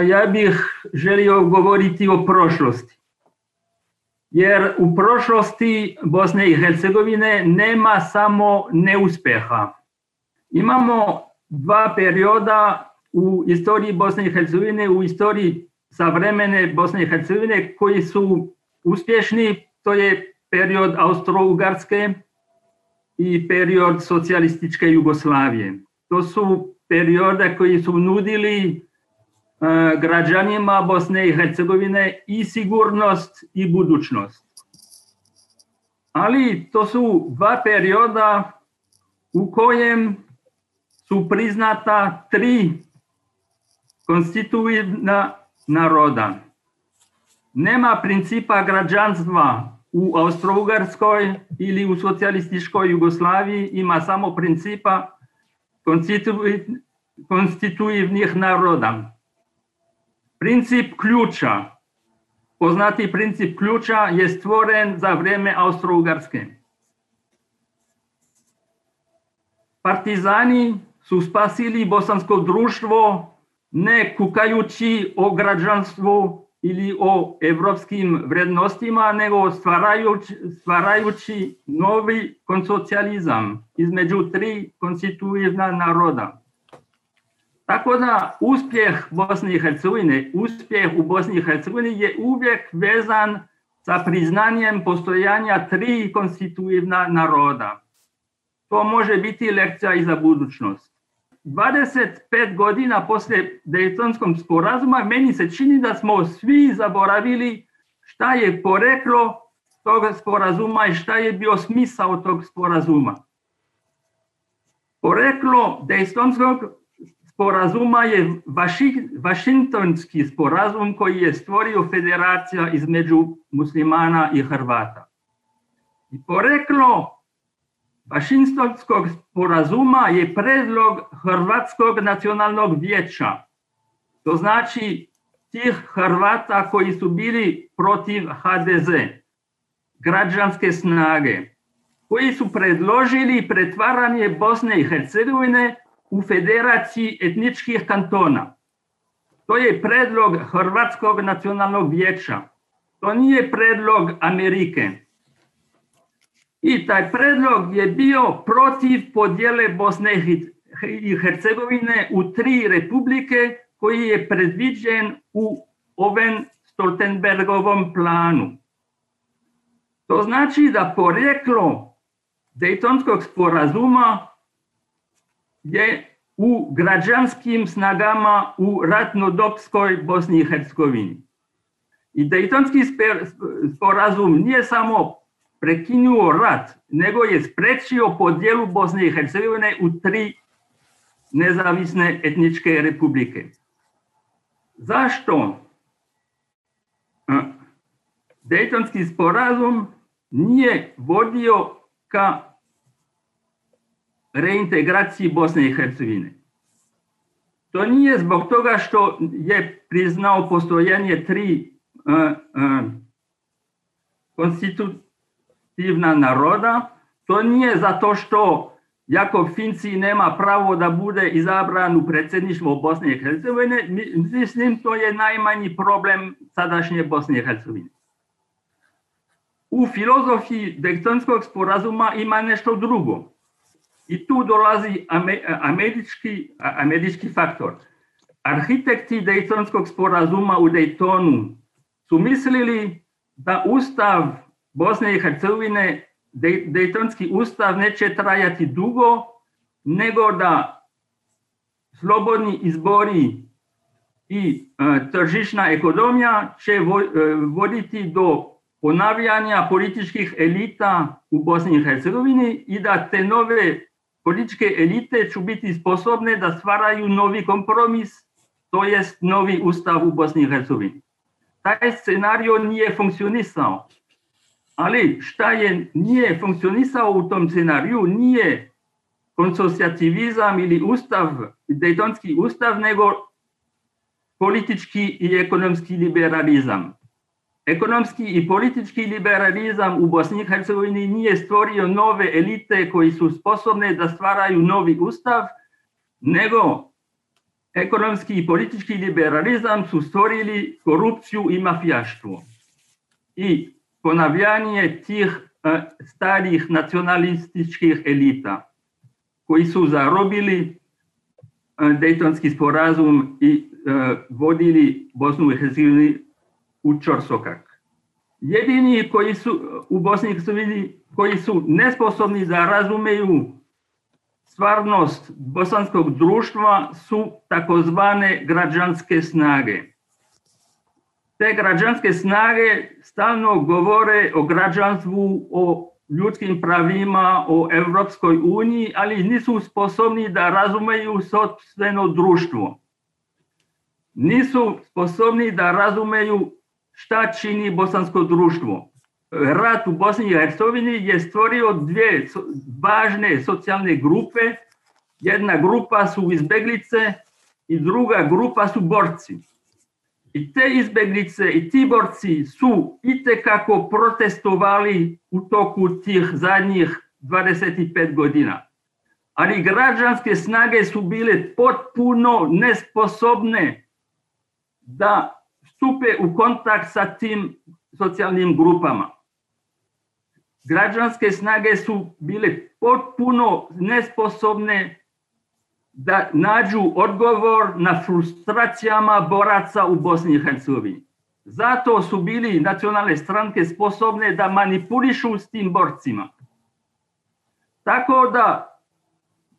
e, ja bih želio govoriti o prošlosti. Jer u prošlosti Bosne i Hercegovine nema samo neuspeha. Imamo dva perioda u istoriji Bosne i Hercegovine, u istoriji savremene Bosne i Hercegovine koji su uspješni, to je period Austro-Ugarske i period socijalističke Jugoslavije. To su perioda koji su nudili e, građanima Bosne i Hercegovine i sigurnost i budućnost. Ali to su dva perioda u kojem su priznata tri konstitutivna naroda. Nema principa građanstva u Austro-Ugarskoj ili u socijalističkoj Jugoslaviji, ima samo principa konstitutivnih naroda. Princip ključa, poznati princip ključa je stvoren za vreme Austro-Ugarske. Partizani su spasili bosansko društvo ne kukajući o građanstvu ili o evropskim vrednostima, nego stvarajući, stvarajući novi konsocijalizam između tri konstitutivna naroda. Tako da uspjeh Bosne i Hercegovine, uspjeh u Bosni i Hercegovini je uvijek vezan sa priznanjem postojanja tri konstitutivna naroda. To može biti lekcija i za budućnost. 25 godina posle Dejtonskog sporazuma, meni se čini da smo svi zaboravili šta je poreklo tog sporazuma i šta je bio smisao tog sporazuma. Poreklo Dejtonskog sporazuma je Vašingtonski sporazum koji je stvorio federacija između muslimana i Hrvata. I poreklo Fašinskog sporazuma je predlog hrvatskog nacionalnog vječa. To znači tih Hrvata koji su bili protiv HDZ, građanske snage, koji su predložili pretvaranje Bosne i Hercegovine u federaciji etničkih kantona. To je predlog Hrvatskog nacionalnog vječa. To nije predlog Amerike. i taj predlog je bio protiv podjele Bosne i Hercegovine u tri republike koji je predviđen u oven Stoltenbergovom planu. To znači da poreklo Dejtonskog sporazuma je u građanskim snagama u ratnodopskoj Bosni i Hercegovini. I Dejtonski sporazum nije samo prekinuo rat, nego je sprečio podjelu Bosne i Hercegovine u tri nezavisne etničke republike. Zašto Dejtonski sporazum nije vodio ka reintegraciji Bosne i Hercegovine. To nije zbog toga što je priznao postojanje tri uh, uh, konstitu, konstitutivna naroda. To nije zato što Jakov Finci nema pravo da bude izabran u predsjedništvo Bosne i Hercegovine. Mislim, to je najmanji problem sadašnje Bosne i Hercegovine. U filozofiji Dejtonskog sporazuma ima nešto drugo. I tu dolazi američki, američki faktor. Arhitekti Dejtonskog sporazuma u Dejtonu su mislili da Ustav Bosne i Hercegovine Dejtonski ustav neće trajati dugo, nego da slobodni izbori i e, tržišna ekonomija će vo, e, voditi do ponavljanja političkih elita u Bosni i Hercegovini i da te nove političke elite će biti sposobne da stvaraju novi kompromis, to jest novi ustav u Bosni i Hercegovini. Taj scenario nije funkcionisao. Ali šta je nije funkcionisao u tom scenariju, nije konsocijativisam ili ustav, dejtonski ustav, nego politički i ekonomski liberalizam. Ekonomski i politički liberalizam u Bosni i Hercegovini nije stvorio nove elite koji su sposobne da stvaraju novi ustav, nego ekonomski i politički liberalizam su stvorili korupciju i mafijaštvo. I ponavljanje tih e, starih nacionalističkih elita koji su zarobili e, Dejtonski sporazum i e, vodili Bosnu i Hercegovini u čorsokak. Jedini koji su u Bosni i Hercegovini koji su nesposobni da razumeju stvarnost bosanskog društva su takozvane građanske snage te građanske snage stalno govore o građanstvu, o ljudskim pravima, o Evropskoj uniji, ali nisu sposobni da razumeju sobstveno društvo. Nisu sposobni da razumeju šta čini bosansko društvo. Rat u Bosni i Hercegovini je stvorio dve važne socijalne grupe. Jedna grupa su izbeglice i druga grupa su borci i te izbeglice i ti borci su i tekako protestovali u toku tih zadnjih 25 godina. Ali građanske snage su bile potpuno nesposobne da stupe u kontakt sa tim socijalnim grupama. Građanske snage su bile potpuno nesposobne da nađu odgovor na frustracijama boraca u Bosni i Hercegovini. Zato su bili nacionalne stranke sposobne da manipulišu s tim borcima. Tako da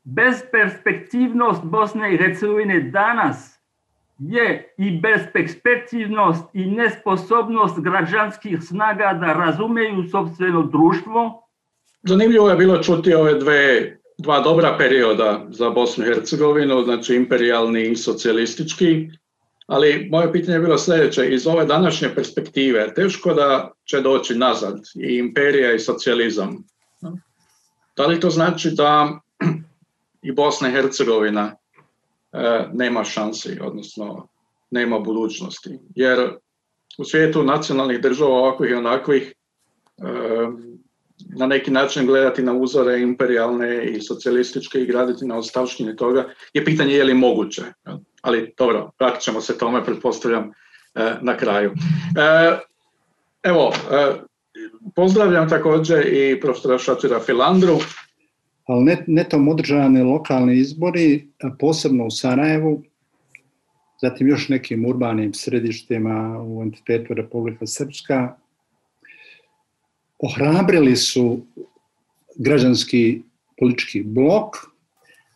bezperspektivnost Bosne i Hercegovine danas je i bezperspektivnost i nesposobnost građanskih snaga da razumeju sobstveno društvo. Zanimljivo je bilo čuti ove dve dva dobra perioda za Bosnu i Hercegovinu, znači imperialni i socijalistički, ali moje pitanje je bilo sljedeće, iz ove današnje perspektive teško da će doći nazad i imperija i socijalizam. Da li to znači da i Bosna i Hercegovina e, nema šansi, odnosno nema budućnosti? Jer u svijetu nacionalnih država ovakvih i onakvih e, na neki način gledati na uzore imperialne i socijalističke i graditi na ostavštini toga je pitanje je li moguće. Ali dobro, vratit ćemo se tome, pretpostavljam, e, na kraju. E, evo, e, pozdravljam također i profesora Šatira Filandru. Ali netom održane lokalne izbori, posebno u Sarajevu, zatim još nekim urbanim središtima u entitetu Republika Srpska, ohrabrili su građanski politički blok.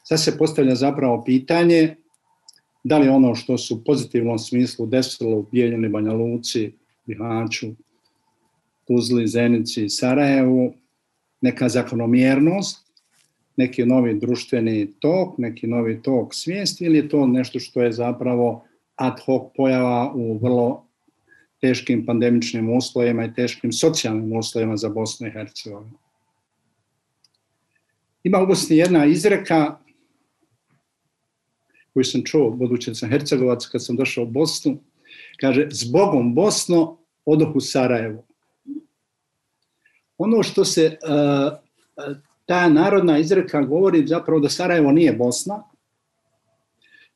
Sad se postavlja zapravo pitanje da li ono što su pozitivnom smislu desilo u Bijeljini, Banja Luci, Bihaću, Tuzli, Zenici i Sarajevu, neka zakonomjernost, neki novi društveni tok, neki novi tok svijesti ili je to nešto što je zapravo ad hoc pojava u vrlo teškim pandemičnim uslovima i teškim socijalnim uslovima za Bosnu i Hercegovinu. Ima u Bosni jedna izreka koju sam čuo, budući da sam Hercegovac, kad sam došao u Bosnu, kaže, s Bogom Bosno, odoh u Sarajevo. Ono što se e, e, ta narodna izreka govori zapravo da Sarajevo nije Bosna,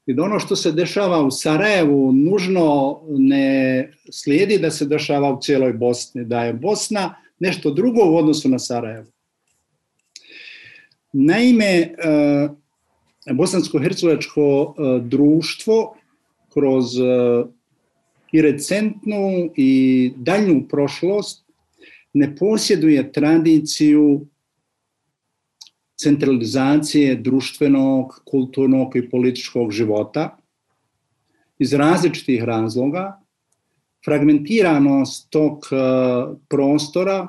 i da ono što se dešava u Sarajevu nužno ne slijedi da se dešava u cijeloj Bosni, da je Bosna nešto drugo u odnosu na Sarajevo. Naime, e, bosansko-hercegovačko e, društvo kroz e, i recentnu i daljnju prošlost ne posjeduje tradiciju centralizacije društvenog, kulturnog i političkog života iz različitih razloga, fragmentiranost tog e, prostora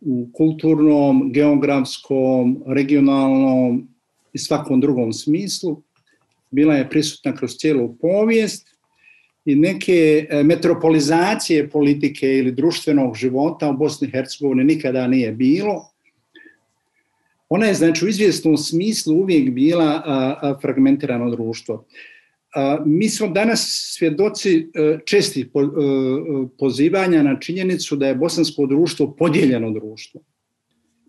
u kulturnom, geografskom, regionalnom i svakom drugom smislu bila je prisutna kroz cijelu povijest i neke e, metropolizacije politike ili društvenog života u Bosni i Hercegovini nikada nije bilo Ona je znači u izvjesnom smislu uvijek bila a, fragmentirano društvo. A, Mi smo danas svjedoci e, čestih e, pozivanja na činjenicu da je bosansko društvo podijeljeno društvo.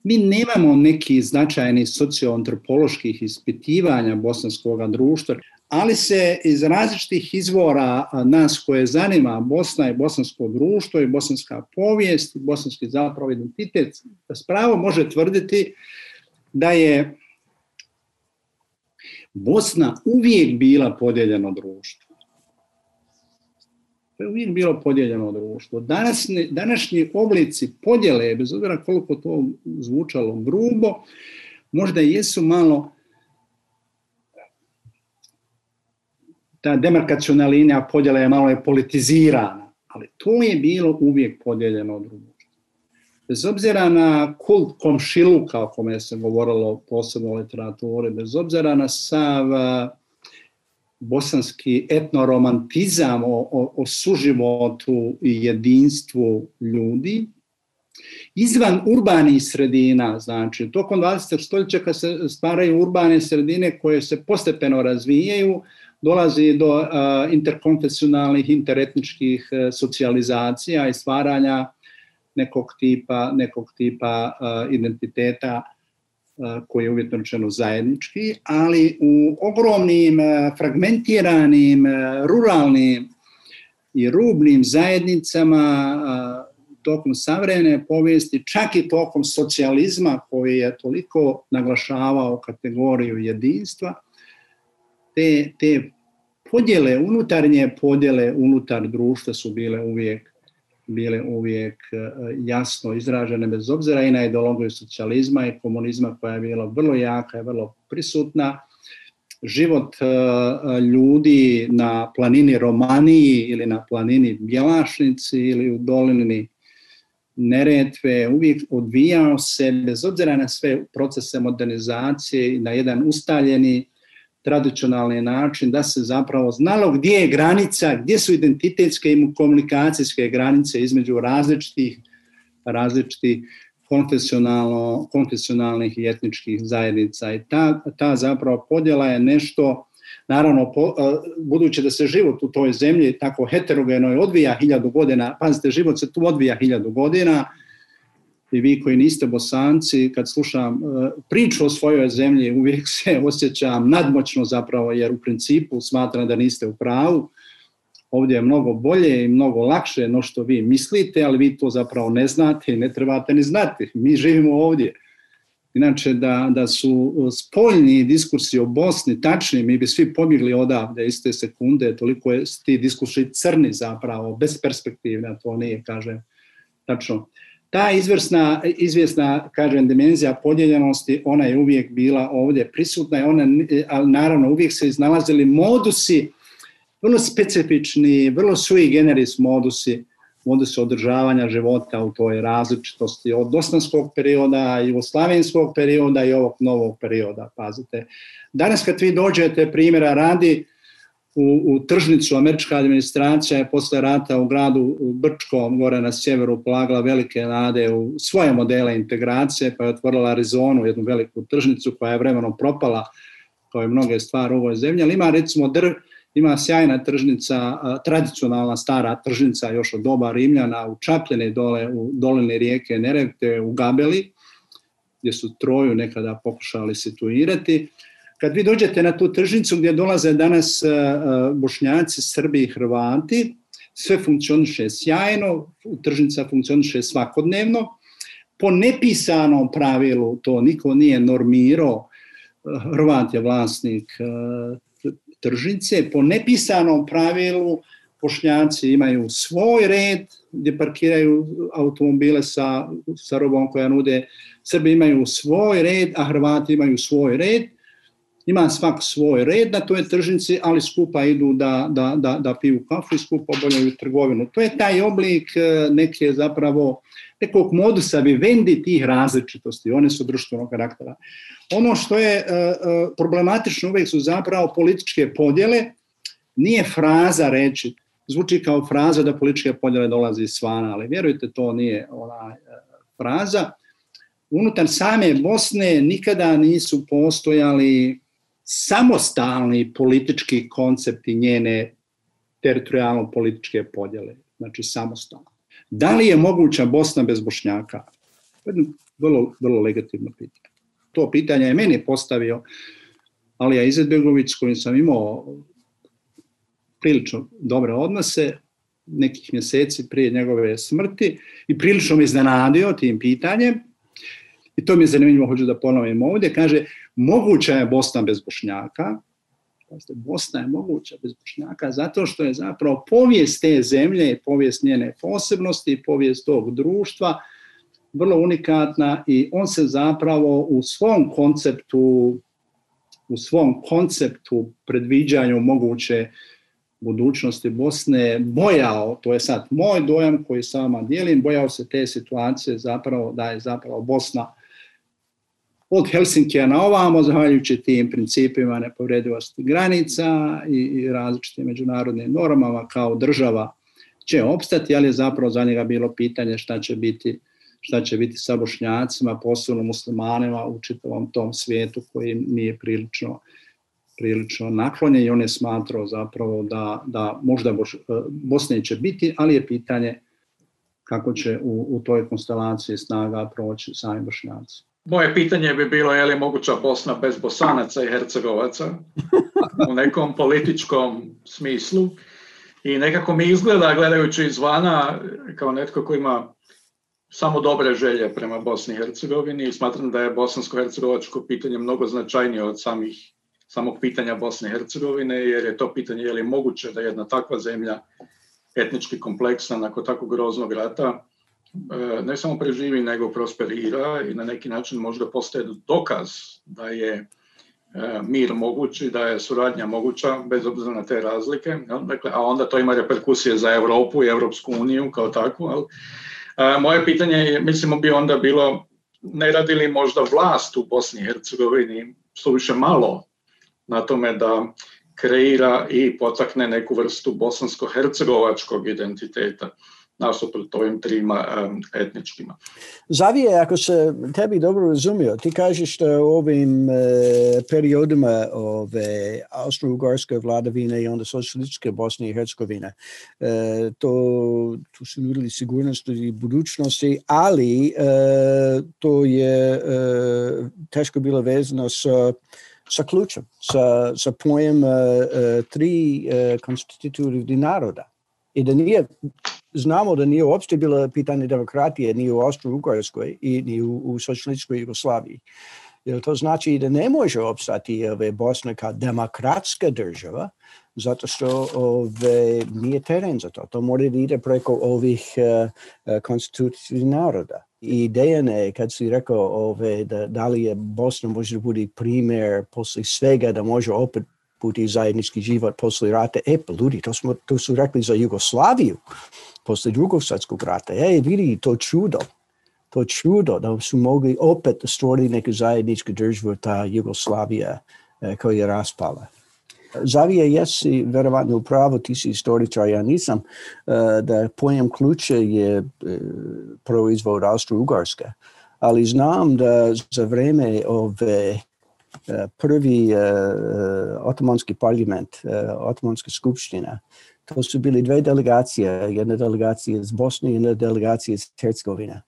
Mi nemamo neki značajni socioantropoloških ispitivanja bosanskog društva, ali se iz različitih izvora nas koje zanima Bosna i bosansko društvo i bosanska povijest i bosanski zapravo identitet spravo može tvrditi da je Bosna uvijek bila podeljeno društvo. To je uvijek bilo podeljeno društvo. Danas, današnji oblici podjele, bez obzira koliko to zvučalo grubo, možda jesu malo ta demarkaciona linija podjela je malo je politizirana, ali to je bilo uvijek podeljeno društvo. Bez obzira na kult komšiluka o kome se govorilo posebno u literaturi, bez obzira na sav bosanski etnoromantizam o, o, o suživotu i jedinstvu ljudi, izvan urbanih sredina, znači tokom 20. stoljeća kad se stvaraju urbane sredine koje se postepeno razvijaju, dolazi do uh, interkonfesionalnih, interetničkih uh, socijalizacija i stvaranja nekog tipa, nekog tipa identiteta koji je uvjetno rečeno zajednički, ali u ogromnim, fragmentiranim, ruralnim i rubnim zajednicama tokom savremene povijesti, čak i tokom socijalizma koji je toliko naglašavao kategoriju jedinstva, te, te podjele, unutarnje podjele unutar društva su bile uvijek bile uvijek e, jasno izražene bez obzira i na ideologiju socijalizma i komunizma koja je bila vrlo jaka i vrlo prisutna. Život e, ljudi na planini Romaniji ili na planini Bjelašnici ili u dolini Neretve uvijek odvijao se bez obzira na sve procese modernizacije i na jedan ustaljeni tradicionalni način da se zapravo znalo gdje je granica, gdje su identitetske i komunikacijske granice između različitih različitih konfesionalno, konfesionalnih i etničkih zajednica i ta, ta zapravo podjela je nešto Naravno, po, e, budući da se život u toj zemlji tako heterogeno odvija hiljadu godina, pazite, život se tu odvija hiljadu godina, i vi koji niste bosanci, kad slušam e, priču o svojoj zemlji, uvijek se osjećam nadmoćno zapravo, jer u principu smatram da niste u pravu. Ovdje je mnogo bolje i mnogo lakše no što vi mislite, ali vi to zapravo ne znate i ne trebate ni znati. Mi živimo ovdje. Inače, da, da su e, spoljni diskursi o Bosni tačni, mi bi svi pobjegli odavde iste sekunde, toliko je ti diskursi crni zapravo, besperspektivni, a to nije, kažem, tačno Ta izvrsna, izvjesna, kažem, dimenzija podijeljenosti, ona je uvijek bila ovdje prisutna i ona, ali naravno uvijek se iznalazili modusi, vrlo specifični, vrlo sui generis modusi, modusi održavanja života u toj različitosti od osmanskog perioda, jugoslavenskog perioda i ovog novog perioda, pazite. Danas kad vi dođete primjera radi, u, u tržnicu američka administracija je posle rata u gradu Brčko, gore na sjeveru, polagala velike nade u svoje modele integracije, pa je otvorila Arizonu, jednu veliku tržnicu koja je vremenom propala, kao je mnoge stvari u ovoj zemlji, ali ima recimo dr, ima sjajna tržnica, tradicionalna stara tržnica još od doba Rimljana u Čapljene dole u doline rijeke Nerevte u Gabeli, gdje su Troju nekada pokušali situirati Kad vi dođete na tu tržnicu gdje dolaze danas e, e, bošnjaci, Srbi i Hrvati, sve funkcioniše sjajno, tržnica funkcioniše svakodnevno. Po nepisanom pravilu, to niko nije normirao, e, Hrvat je vlasnik tržnice, po nepisanom pravilu Bošnjaci imaju svoj red gdje parkiraju automobile sa, sa robom koja nude. Srbi imaju svoj red, a Hrvati imaju svoj red ima svak svoj red na toj tržnici, ali skupa idu da, da, da, da piju kafu i skupa obavljaju trgovinu. To je taj oblik e, neke zapravo nekog modusa vivendi tih različitosti, one su društvenog karaktera. Ono što je e, e, problematično uvek su zapravo političke podjele, nije fraza reći, zvuči kao fraza da političke podjele dolazi svana, ali vjerujte to nije ona fraza, unutar same Bosne nikada nisu postojali samostalni politički koncept i njene teritorijalno-političke podjele, znači samostalno. Da li je moguća Bosna bez Bošnjaka? Vrlo, vrlo legitimno pitanje. To pitanje je meni postavio Alija Izetbegović s kojim sam imao prilično dobre odnose nekih mjeseci prije njegove smrti i prilično me iznenadio tim pitanjem i to mi je zanimljivo, hoću da ponovim ovdje, kaže, moguća je Bosna bez Bošnjaka, Bosna je moguća bez Bošnjaka zato što je zapravo povijest te zemlje, povijest njene posebnosti, povijest tog društva vrlo unikatna i on se zapravo u svom konceptu u svom konceptu predviđanju moguće budućnosti Bosne bojao, to je sad moj dojam koji sama dijelim, bojao se te situacije zapravo da je zapravo Bosna od Helsinkija na ovamo, zahvaljujući tim principima nepovredivosti granica i različitim međunarodnim normama kao država će opstati, ali je zapravo za njega bilo pitanje šta će biti šta će biti sa bošnjacima, posebno muslimanima u čitavom tom svijetu koji nije prilično prilično naklonjen i on je smatrao zapravo da, da možda Boš, e, Bosne će biti, ali je pitanje kako će u, u toj konstelaciji snaga proći sami bošnjaci. Moje pitanje bi bilo je li moguća Bosna bez Bosanaca i Hercegovaca u nekom političkom smislu. I nekako mi izgleda, gledajući izvana, kao netko ko ima samo dobre želje prema Bosni i Hercegovini i smatram da je bosansko-hercegovačko pitanje mnogo značajnije od samih, samog pitanja Bosne i Hercegovine, jer je to pitanje je li moguće da jedna takva zemlja etnički kompleksna nakon tako groznog rata E, ne samo preživi, nego prosperira i na neki način možda postaje dokaz da je e, mir mogući, da je suradnja moguća, bez obzira na te razlike. Dakle, a onda to ima reperkusije za Evropu i Evropsku uniju kao takvu. Ali, e, moje pitanje je, mislimo, bi onda bilo ne radili možda vlast u Bosni i Hercegovini suviše malo na tome da kreira i potakne neku vrstu bosansko-hercegovačkog identiteta nasuprot ovim trima etničkima. Zavije, ako se tebi dobro razumio, ti kažeš da u ovim e, periodima ove austro-ugarske vladavine i onda socijalističke Bosne i Hercegovine, e, to, tu su nudili sigurnost i budućnosti, ali e, to je e, teško bilo vezano sa sa ključem, sa, sa pojem e, tri e, konstitutivnih naroda i da nije znamo da nije uopšte bilo pitanje demokratije ni u Austro-Ugarskoj i ni u, u socijalističkoj Jugoslaviji. Jer to znači da ne može opstati ove, Bosna kao demokratska država, zato što ove, nije teren za to. To mora da ide preko ovih uh, e, e, konstitucijnih naroda. I Dejan je, kad si rekao ove, da, da li je Bosna može da bude primer posle svega, da može opet puti zajednički život posle rata. E, pa ljudi, to, smo, to su rekli za Jugoslaviju posle drugog svjetskog rata. Ej, vidi to čudo, to čudo da su mogli opet stvoriti neku zajedničku državu, ta Jugoslavija e, koja je raspala. Zavija, jesi verovatno upravo, ti si istoričar, ja nisam, e, da pojem ključe je e, proizvod austro ugarska Ali znam da za vreme ove prvi otomanski parlament, otomanska skupština, To su bili dve delegacije, jedna delegacija iz Bosne i jedna delegacija iz Hercegovine.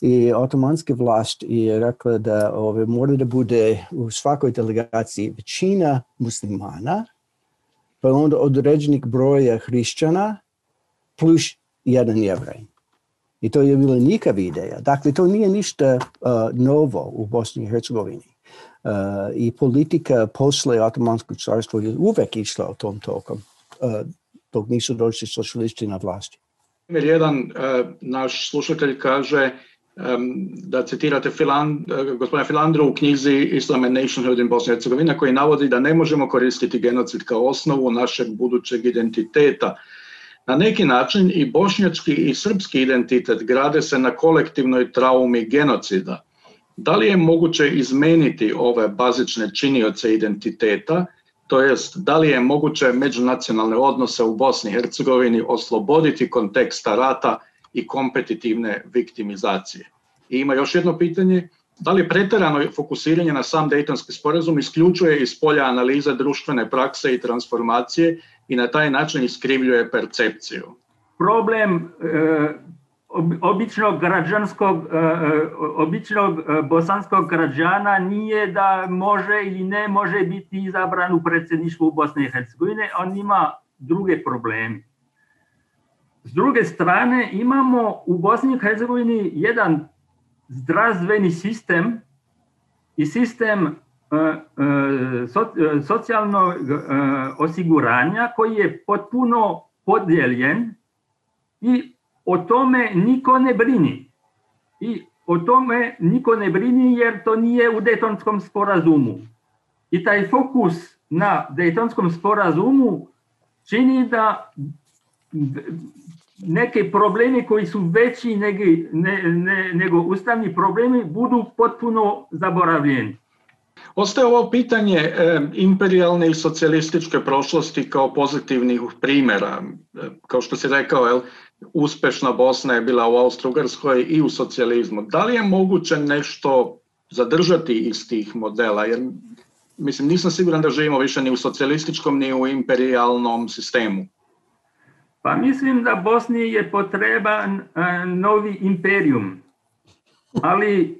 I otomanska vlast je rekla da ove, mora da bude u svakoj delegaciji većina muslimana, pa onda određenih broja hrišćana plus jedan jevraj. I to je bila nikava ideja. Dakle, to nije ništa uh, novo u Bosni i Hercegovini. Uh, I politika posle Otomanskog carstva je uvek išla u tom tokom. Uh, dok nisu došli socijalisti na vlasti. Primjer jedan, e, naš slušatelj kaže e, da citirate Filand, e, gospodina Filandru u knjizi Islam and Nationhood in Bosnia i Hercegovina koji navodi da ne možemo koristiti genocid kao osnovu našeg budućeg identiteta. Na neki način i bošnjački i srpski identitet grade se na kolektivnoj traumi genocida. Da li je moguće izmeniti ove bazične činioce identiteta to jest da li je moguće međunacionalne odnose u Bosni i Hercegovini osloboditi konteksta rata i kompetitivne viktimizacije. I ima još jedno pitanje, da li preterano fokusiranje na sam Dejtonski sporazum isključuje iz polja analize društvene prakse i transformacije i na taj način iskrivljuje percepciju? Problem e, običnog građanskog, e, e, običnog e, bosanskog građana nije da može ili ne može biti izabran u predsjedništvu Bosne i Hercegovine, on ima druge probleme. S druge strane imamo u Bosni i Hercegovini jedan zdravstveni sistem i sistem socijalnog osiguranja koji je potpuno podijeljen i o tome niko ne brini. I o tome niko ne brini jer to nije u Dejtonskom sporazumu. I taj fokus na Dejtonskom sporazumu čini da neke problemi koji su veći nego, ne, ne, nego ustavni problemi budu potpuno zaboravljeni. Ostaje ovo pitanje e, imperialne i socijalističke prošlosti kao pozitivnih primjera. E, kao što si rekao, el, uspešna Bosna je bila u Austro-Ugrskoj i u socijalizmu. Da li je moguće nešto zadržati iz tih modela? Jer, mislim, nisam siguran da živimo više ni u socijalističkom, ni u imperialnom sistemu. Pa mislim da Bosni je potreban e, novi imperium. Ali e,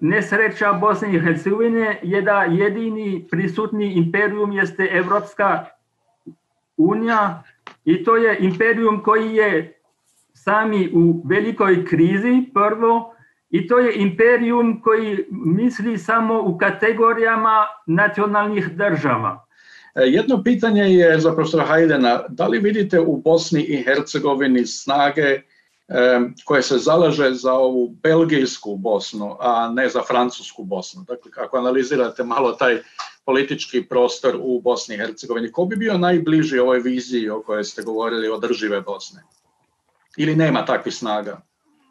nesreća Bosne i Hercegovine je da jedini prisutni imperium jeste Evropska unija i to je imperium koji je sami u velikoj krizi, prvo, i to je imperium koji misli samo u kategorijama nacionalnih država. E, jedno pitanje je za profesora Hajdena, da li vidite u Bosni i Hercegovini snage e, koje se zalaže za ovu belgijsku Bosnu, a ne za francusku Bosnu. Dakle, ako analizirate malo taj politički prostor u Bosni i Hercegovini, ko bi bio najbliži ovoj viziji o kojoj ste govorili o države Bosne? Ili nema takvih snaga?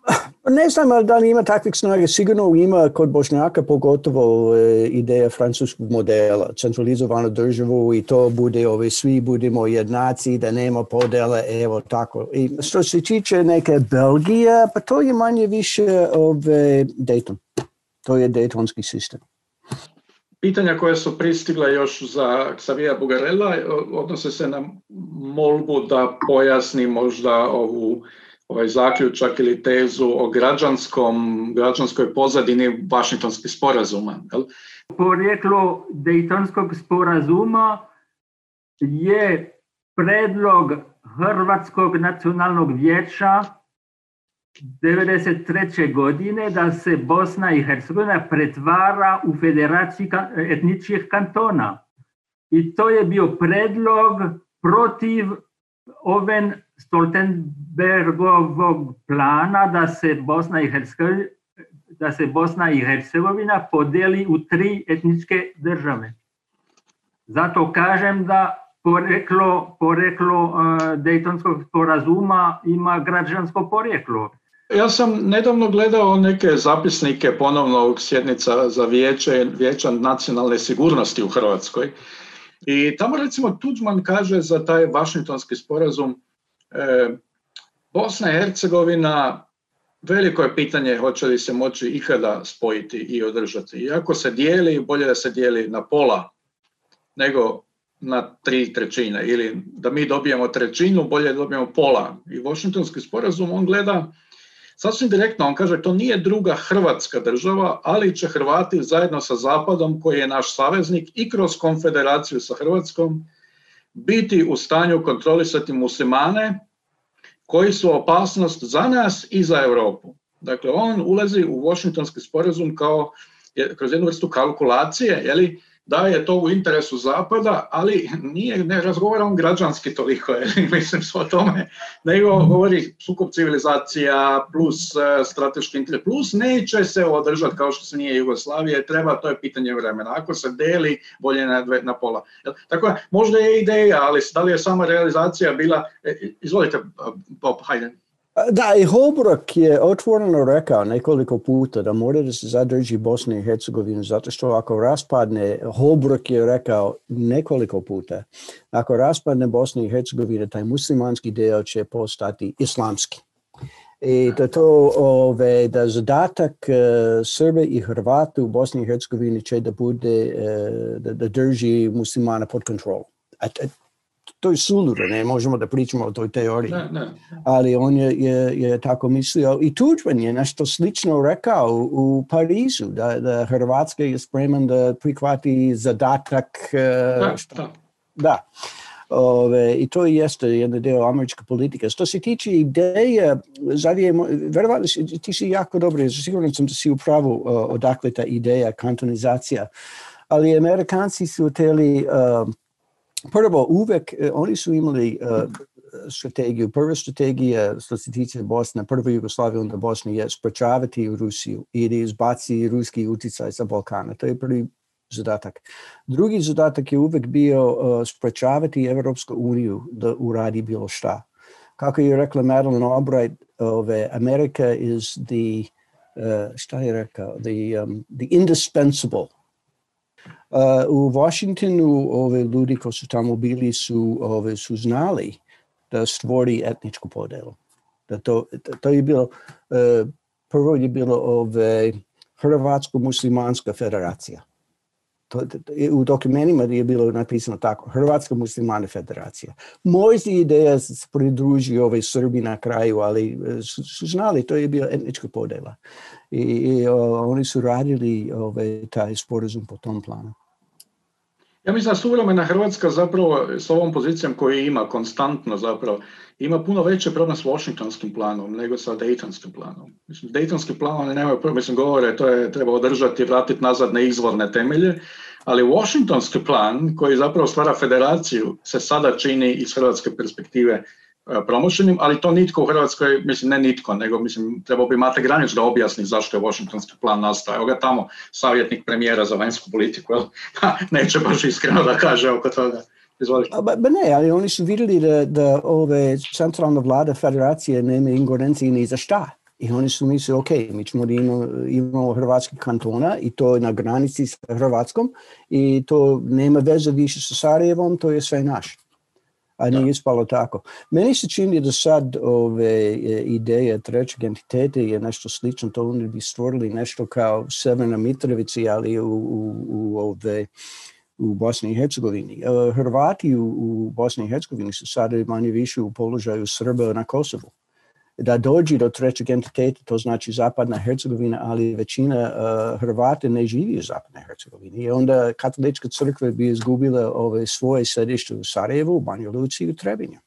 Ne znam da li ima takvih snaga, sigurno ima kod Bošnjaka pogotovo e, ideja francuskog modela, centralizovanu državu i to bude, ove, ovaj, svi budemo jednaci, da nema podela, evo tako. I što se tiče neke Belgije, pa to je manje više ove, ovaj, Dayton. To je Daytonski sistem. Pitanja koja su pristigla još za Xavija Bugarela e, odnose se na molbu da pojasni možda ovu ovaj zaključak ili tezu o građanskom, građanskoj pozadini Vašingtonskih sporazuma. Jel? Porijeklo Dejtonskog sporazuma je predlog Hrvatskog nacionalnog vijeća 1993. godine da se Bosna i Hercegovina pretvara u federaciju etničkih kantona. I to je bio predlog protiv Oven Stoltenbergovog plana da se Bosna i Hercegovina da se Bosna i Hercegovina podeli u tri etničke države. Zato kažem da poreklo, poreklo eh, Dejtonskog sporazuma ima građansko poreklo. Ja sam nedavno gledao neke zapisnike ponovnog sjednica za vijeće, vijeća nacionalne sigurnosti u Hrvatskoj. I tamo recimo Tuđman kaže za taj Vašingtonski sporazum e, Bosna i Hercegovina veliko je pitanje hoće li se moći ikada spojiti i održati. Iako se dijeli, bolje da se dijeli na pola nego na tri trećine ili da mi dobijemo trećinu, bolje da dobijemo pola. I Washingtonski sporazum, on gleda Sasvim direktno on kaže, to nije druga Hrvatska država, ali će Hrvati zajedno sa Zapadom, koji je naš saveznik, i kroz konfederaciju sa Hrvatskom, biti u stanju kontrolisati muslimane, koji su opasnost za nas i za Europu. Dakle, on ulazi u Washingtonski sporazum kao kroz jednu vrstu kalkulacije, jeli, da je to u interesu Zapada, ali nije, ne razgovara on građanski toliko, je, mislim se o tome, nego mhm. govori sukob civilizacija plus e, strateški interes, plus neće se održati kao što se nije Jugoslavije, treba, to je pitanje vremena, ako se deli, bolje na, dve, na pola. Tako da, možda je ideja, ali da li je sama realizacija bila, e, izvolite Bob, hajde. Da, i Holbrok je otvoreno rekao nekoliko puta da mora da se zadrži Bosna i Hercegovina, zato što ako raspadne, Holbrok je rekao nekoliko puta, ako raspadne Bosna i Hercegovina, taj muslimanski deo će postati islamski. I da to ove, da zadatak e, Srbe i Hrvata u Bosni i Hercegovini će da bude, e, da, da drži muslimana pod kontrolom. A, to je suludo, ne možemo da pričamo o toj teoriji. Ne, da, ne. Da. Ali on je, je, je tako mislio. I Tuđman je nešto slično rekao u, u Parizu, da, da Hrvatska je spreman da prihvati zadatak. E, da, da, šta, da. Ove, I to jeste jedan deo američke politike. Što se tiče ideje, zadije, verovatno ti si jako dobro, sigurno sam da si u pravu e, odakle ta ideja, kantonizacija. Ali Amerikanci su hteli uh, prvo, uvek e, oni su imali e, strategiju, prva strategija što se tiče Bosne, prvo Jugoslavije, onda Bosne je sprečavati Rusiju i da izbaci ruski uticaj sa Balkana. To je prvi zadatak. Drugi zadatak je uvek bio uh, sprečavati Evropsku uniju da uradi bilo šta. Kako je rekla Madeleine Albright, ove, America is the, uh, šta je rekao, the, um, the indispensable Uh, u Washingtonu ove ljudi koji su tamo bili su, ove, su znali da stvori etničku podelu. Da to, da, to je bilo, uh, prvo je bilo ove, Hrvatsko-muslimanska federacija. To, u dokumentima je bilo napisano tako, Hrvatska muslimana federacija. Možda ideja se pridruži ovaj Srbi na kraju, ali e, znali, to je bila etnička podela. I, i o, oni su radili ove, ovaj, taj sporazum po tom planu. Ja mislim da suvremena Hrvatska zapravo s ovom pozicijom koju ima konstantno zapravo ima puno veći problem s Washingtonskim planom nego sa Daytonskim planom. Mislim, Daytonski plan oni nemaju problem, mislim govore, to je treba održati, vratiti nazad na izvorne temelje, ali Washingtonski plan koji zapravo stvara federaciju se sada čini iz hrvatske perspektive E, promošenim, ali to nitko u Hrvatskoj, mislim ne nitko, nego mislim trebao bi Mate Granić da objasni zašto je Washingtonski plan nastao. Evo ga tamo savjetnik premijera za vanjsku politiku, neće baš iskreno da kaže oko toga. Izvolite. Ba, ba ne, ali oni su videli da, da ove centralna vlada federacije nema ingerencije ni za šta. I oni su mislili, ok, mi ćemo da imamo, imamo hrvatski kantona i to je na granici sa Hrvatskom i to nema veze više sa Sarajevom, to je sve naš a nije da. ispalo tako. Meni se čini da sad ove e, ideje trećeg entiteta je nešto slično, to oni bi stvorili nešto kao Severna Mitrovici, ali u, u, u ove u Bosni i Hercegovini. E, Hrvati u, u Bosni i Hercegovini su sada manje više u položaju Srba na Kosovu da dođe do trećeg entiteta, to znači zapadna Hercegovina, ali većina uh, Hrvata ne živi u zapadnoj Hercegovini. I onda katolička crkva bi izgubila ove ovaj, svoje središte u Sarajevu, u Banja Luci i u Trebinju.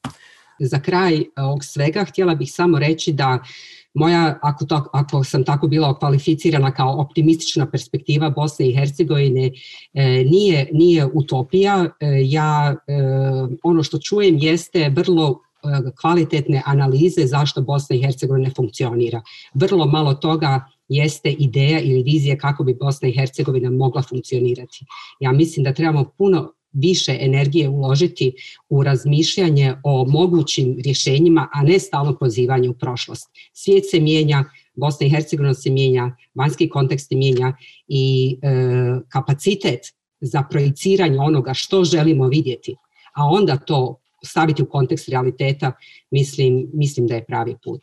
Za kraj eh, ovog svega htjela bih samo reći da moja, ako, to, ako sam tako bila kvalificirana kao optimistična perspektiva Bosne i Hercegovine, e, nije, nije utopija. E, ja, e, ono što čujem jeste vrlo Eh, kvalitetne analize zašto Bosna i Hercegovina ne funkcionira. Vrlo malo toga jeste ideja ili vizija kako bi Bosna i Hercegovina mogla funkcionirati. Ja mislim da trebamo puno više energije uložiti u razmišljanje o mogućim rješenjima, a ne stalno pozivanje u prošlost. Svijet se mijenja, Bosna i Hercegovina se mijenja, vanjski kontekst se mijenja i e, kapacitet za projiciranje onoga što želimo vidjeti, a onda to staviti u kontekst realiteta, mislim, mislim da je pravi put.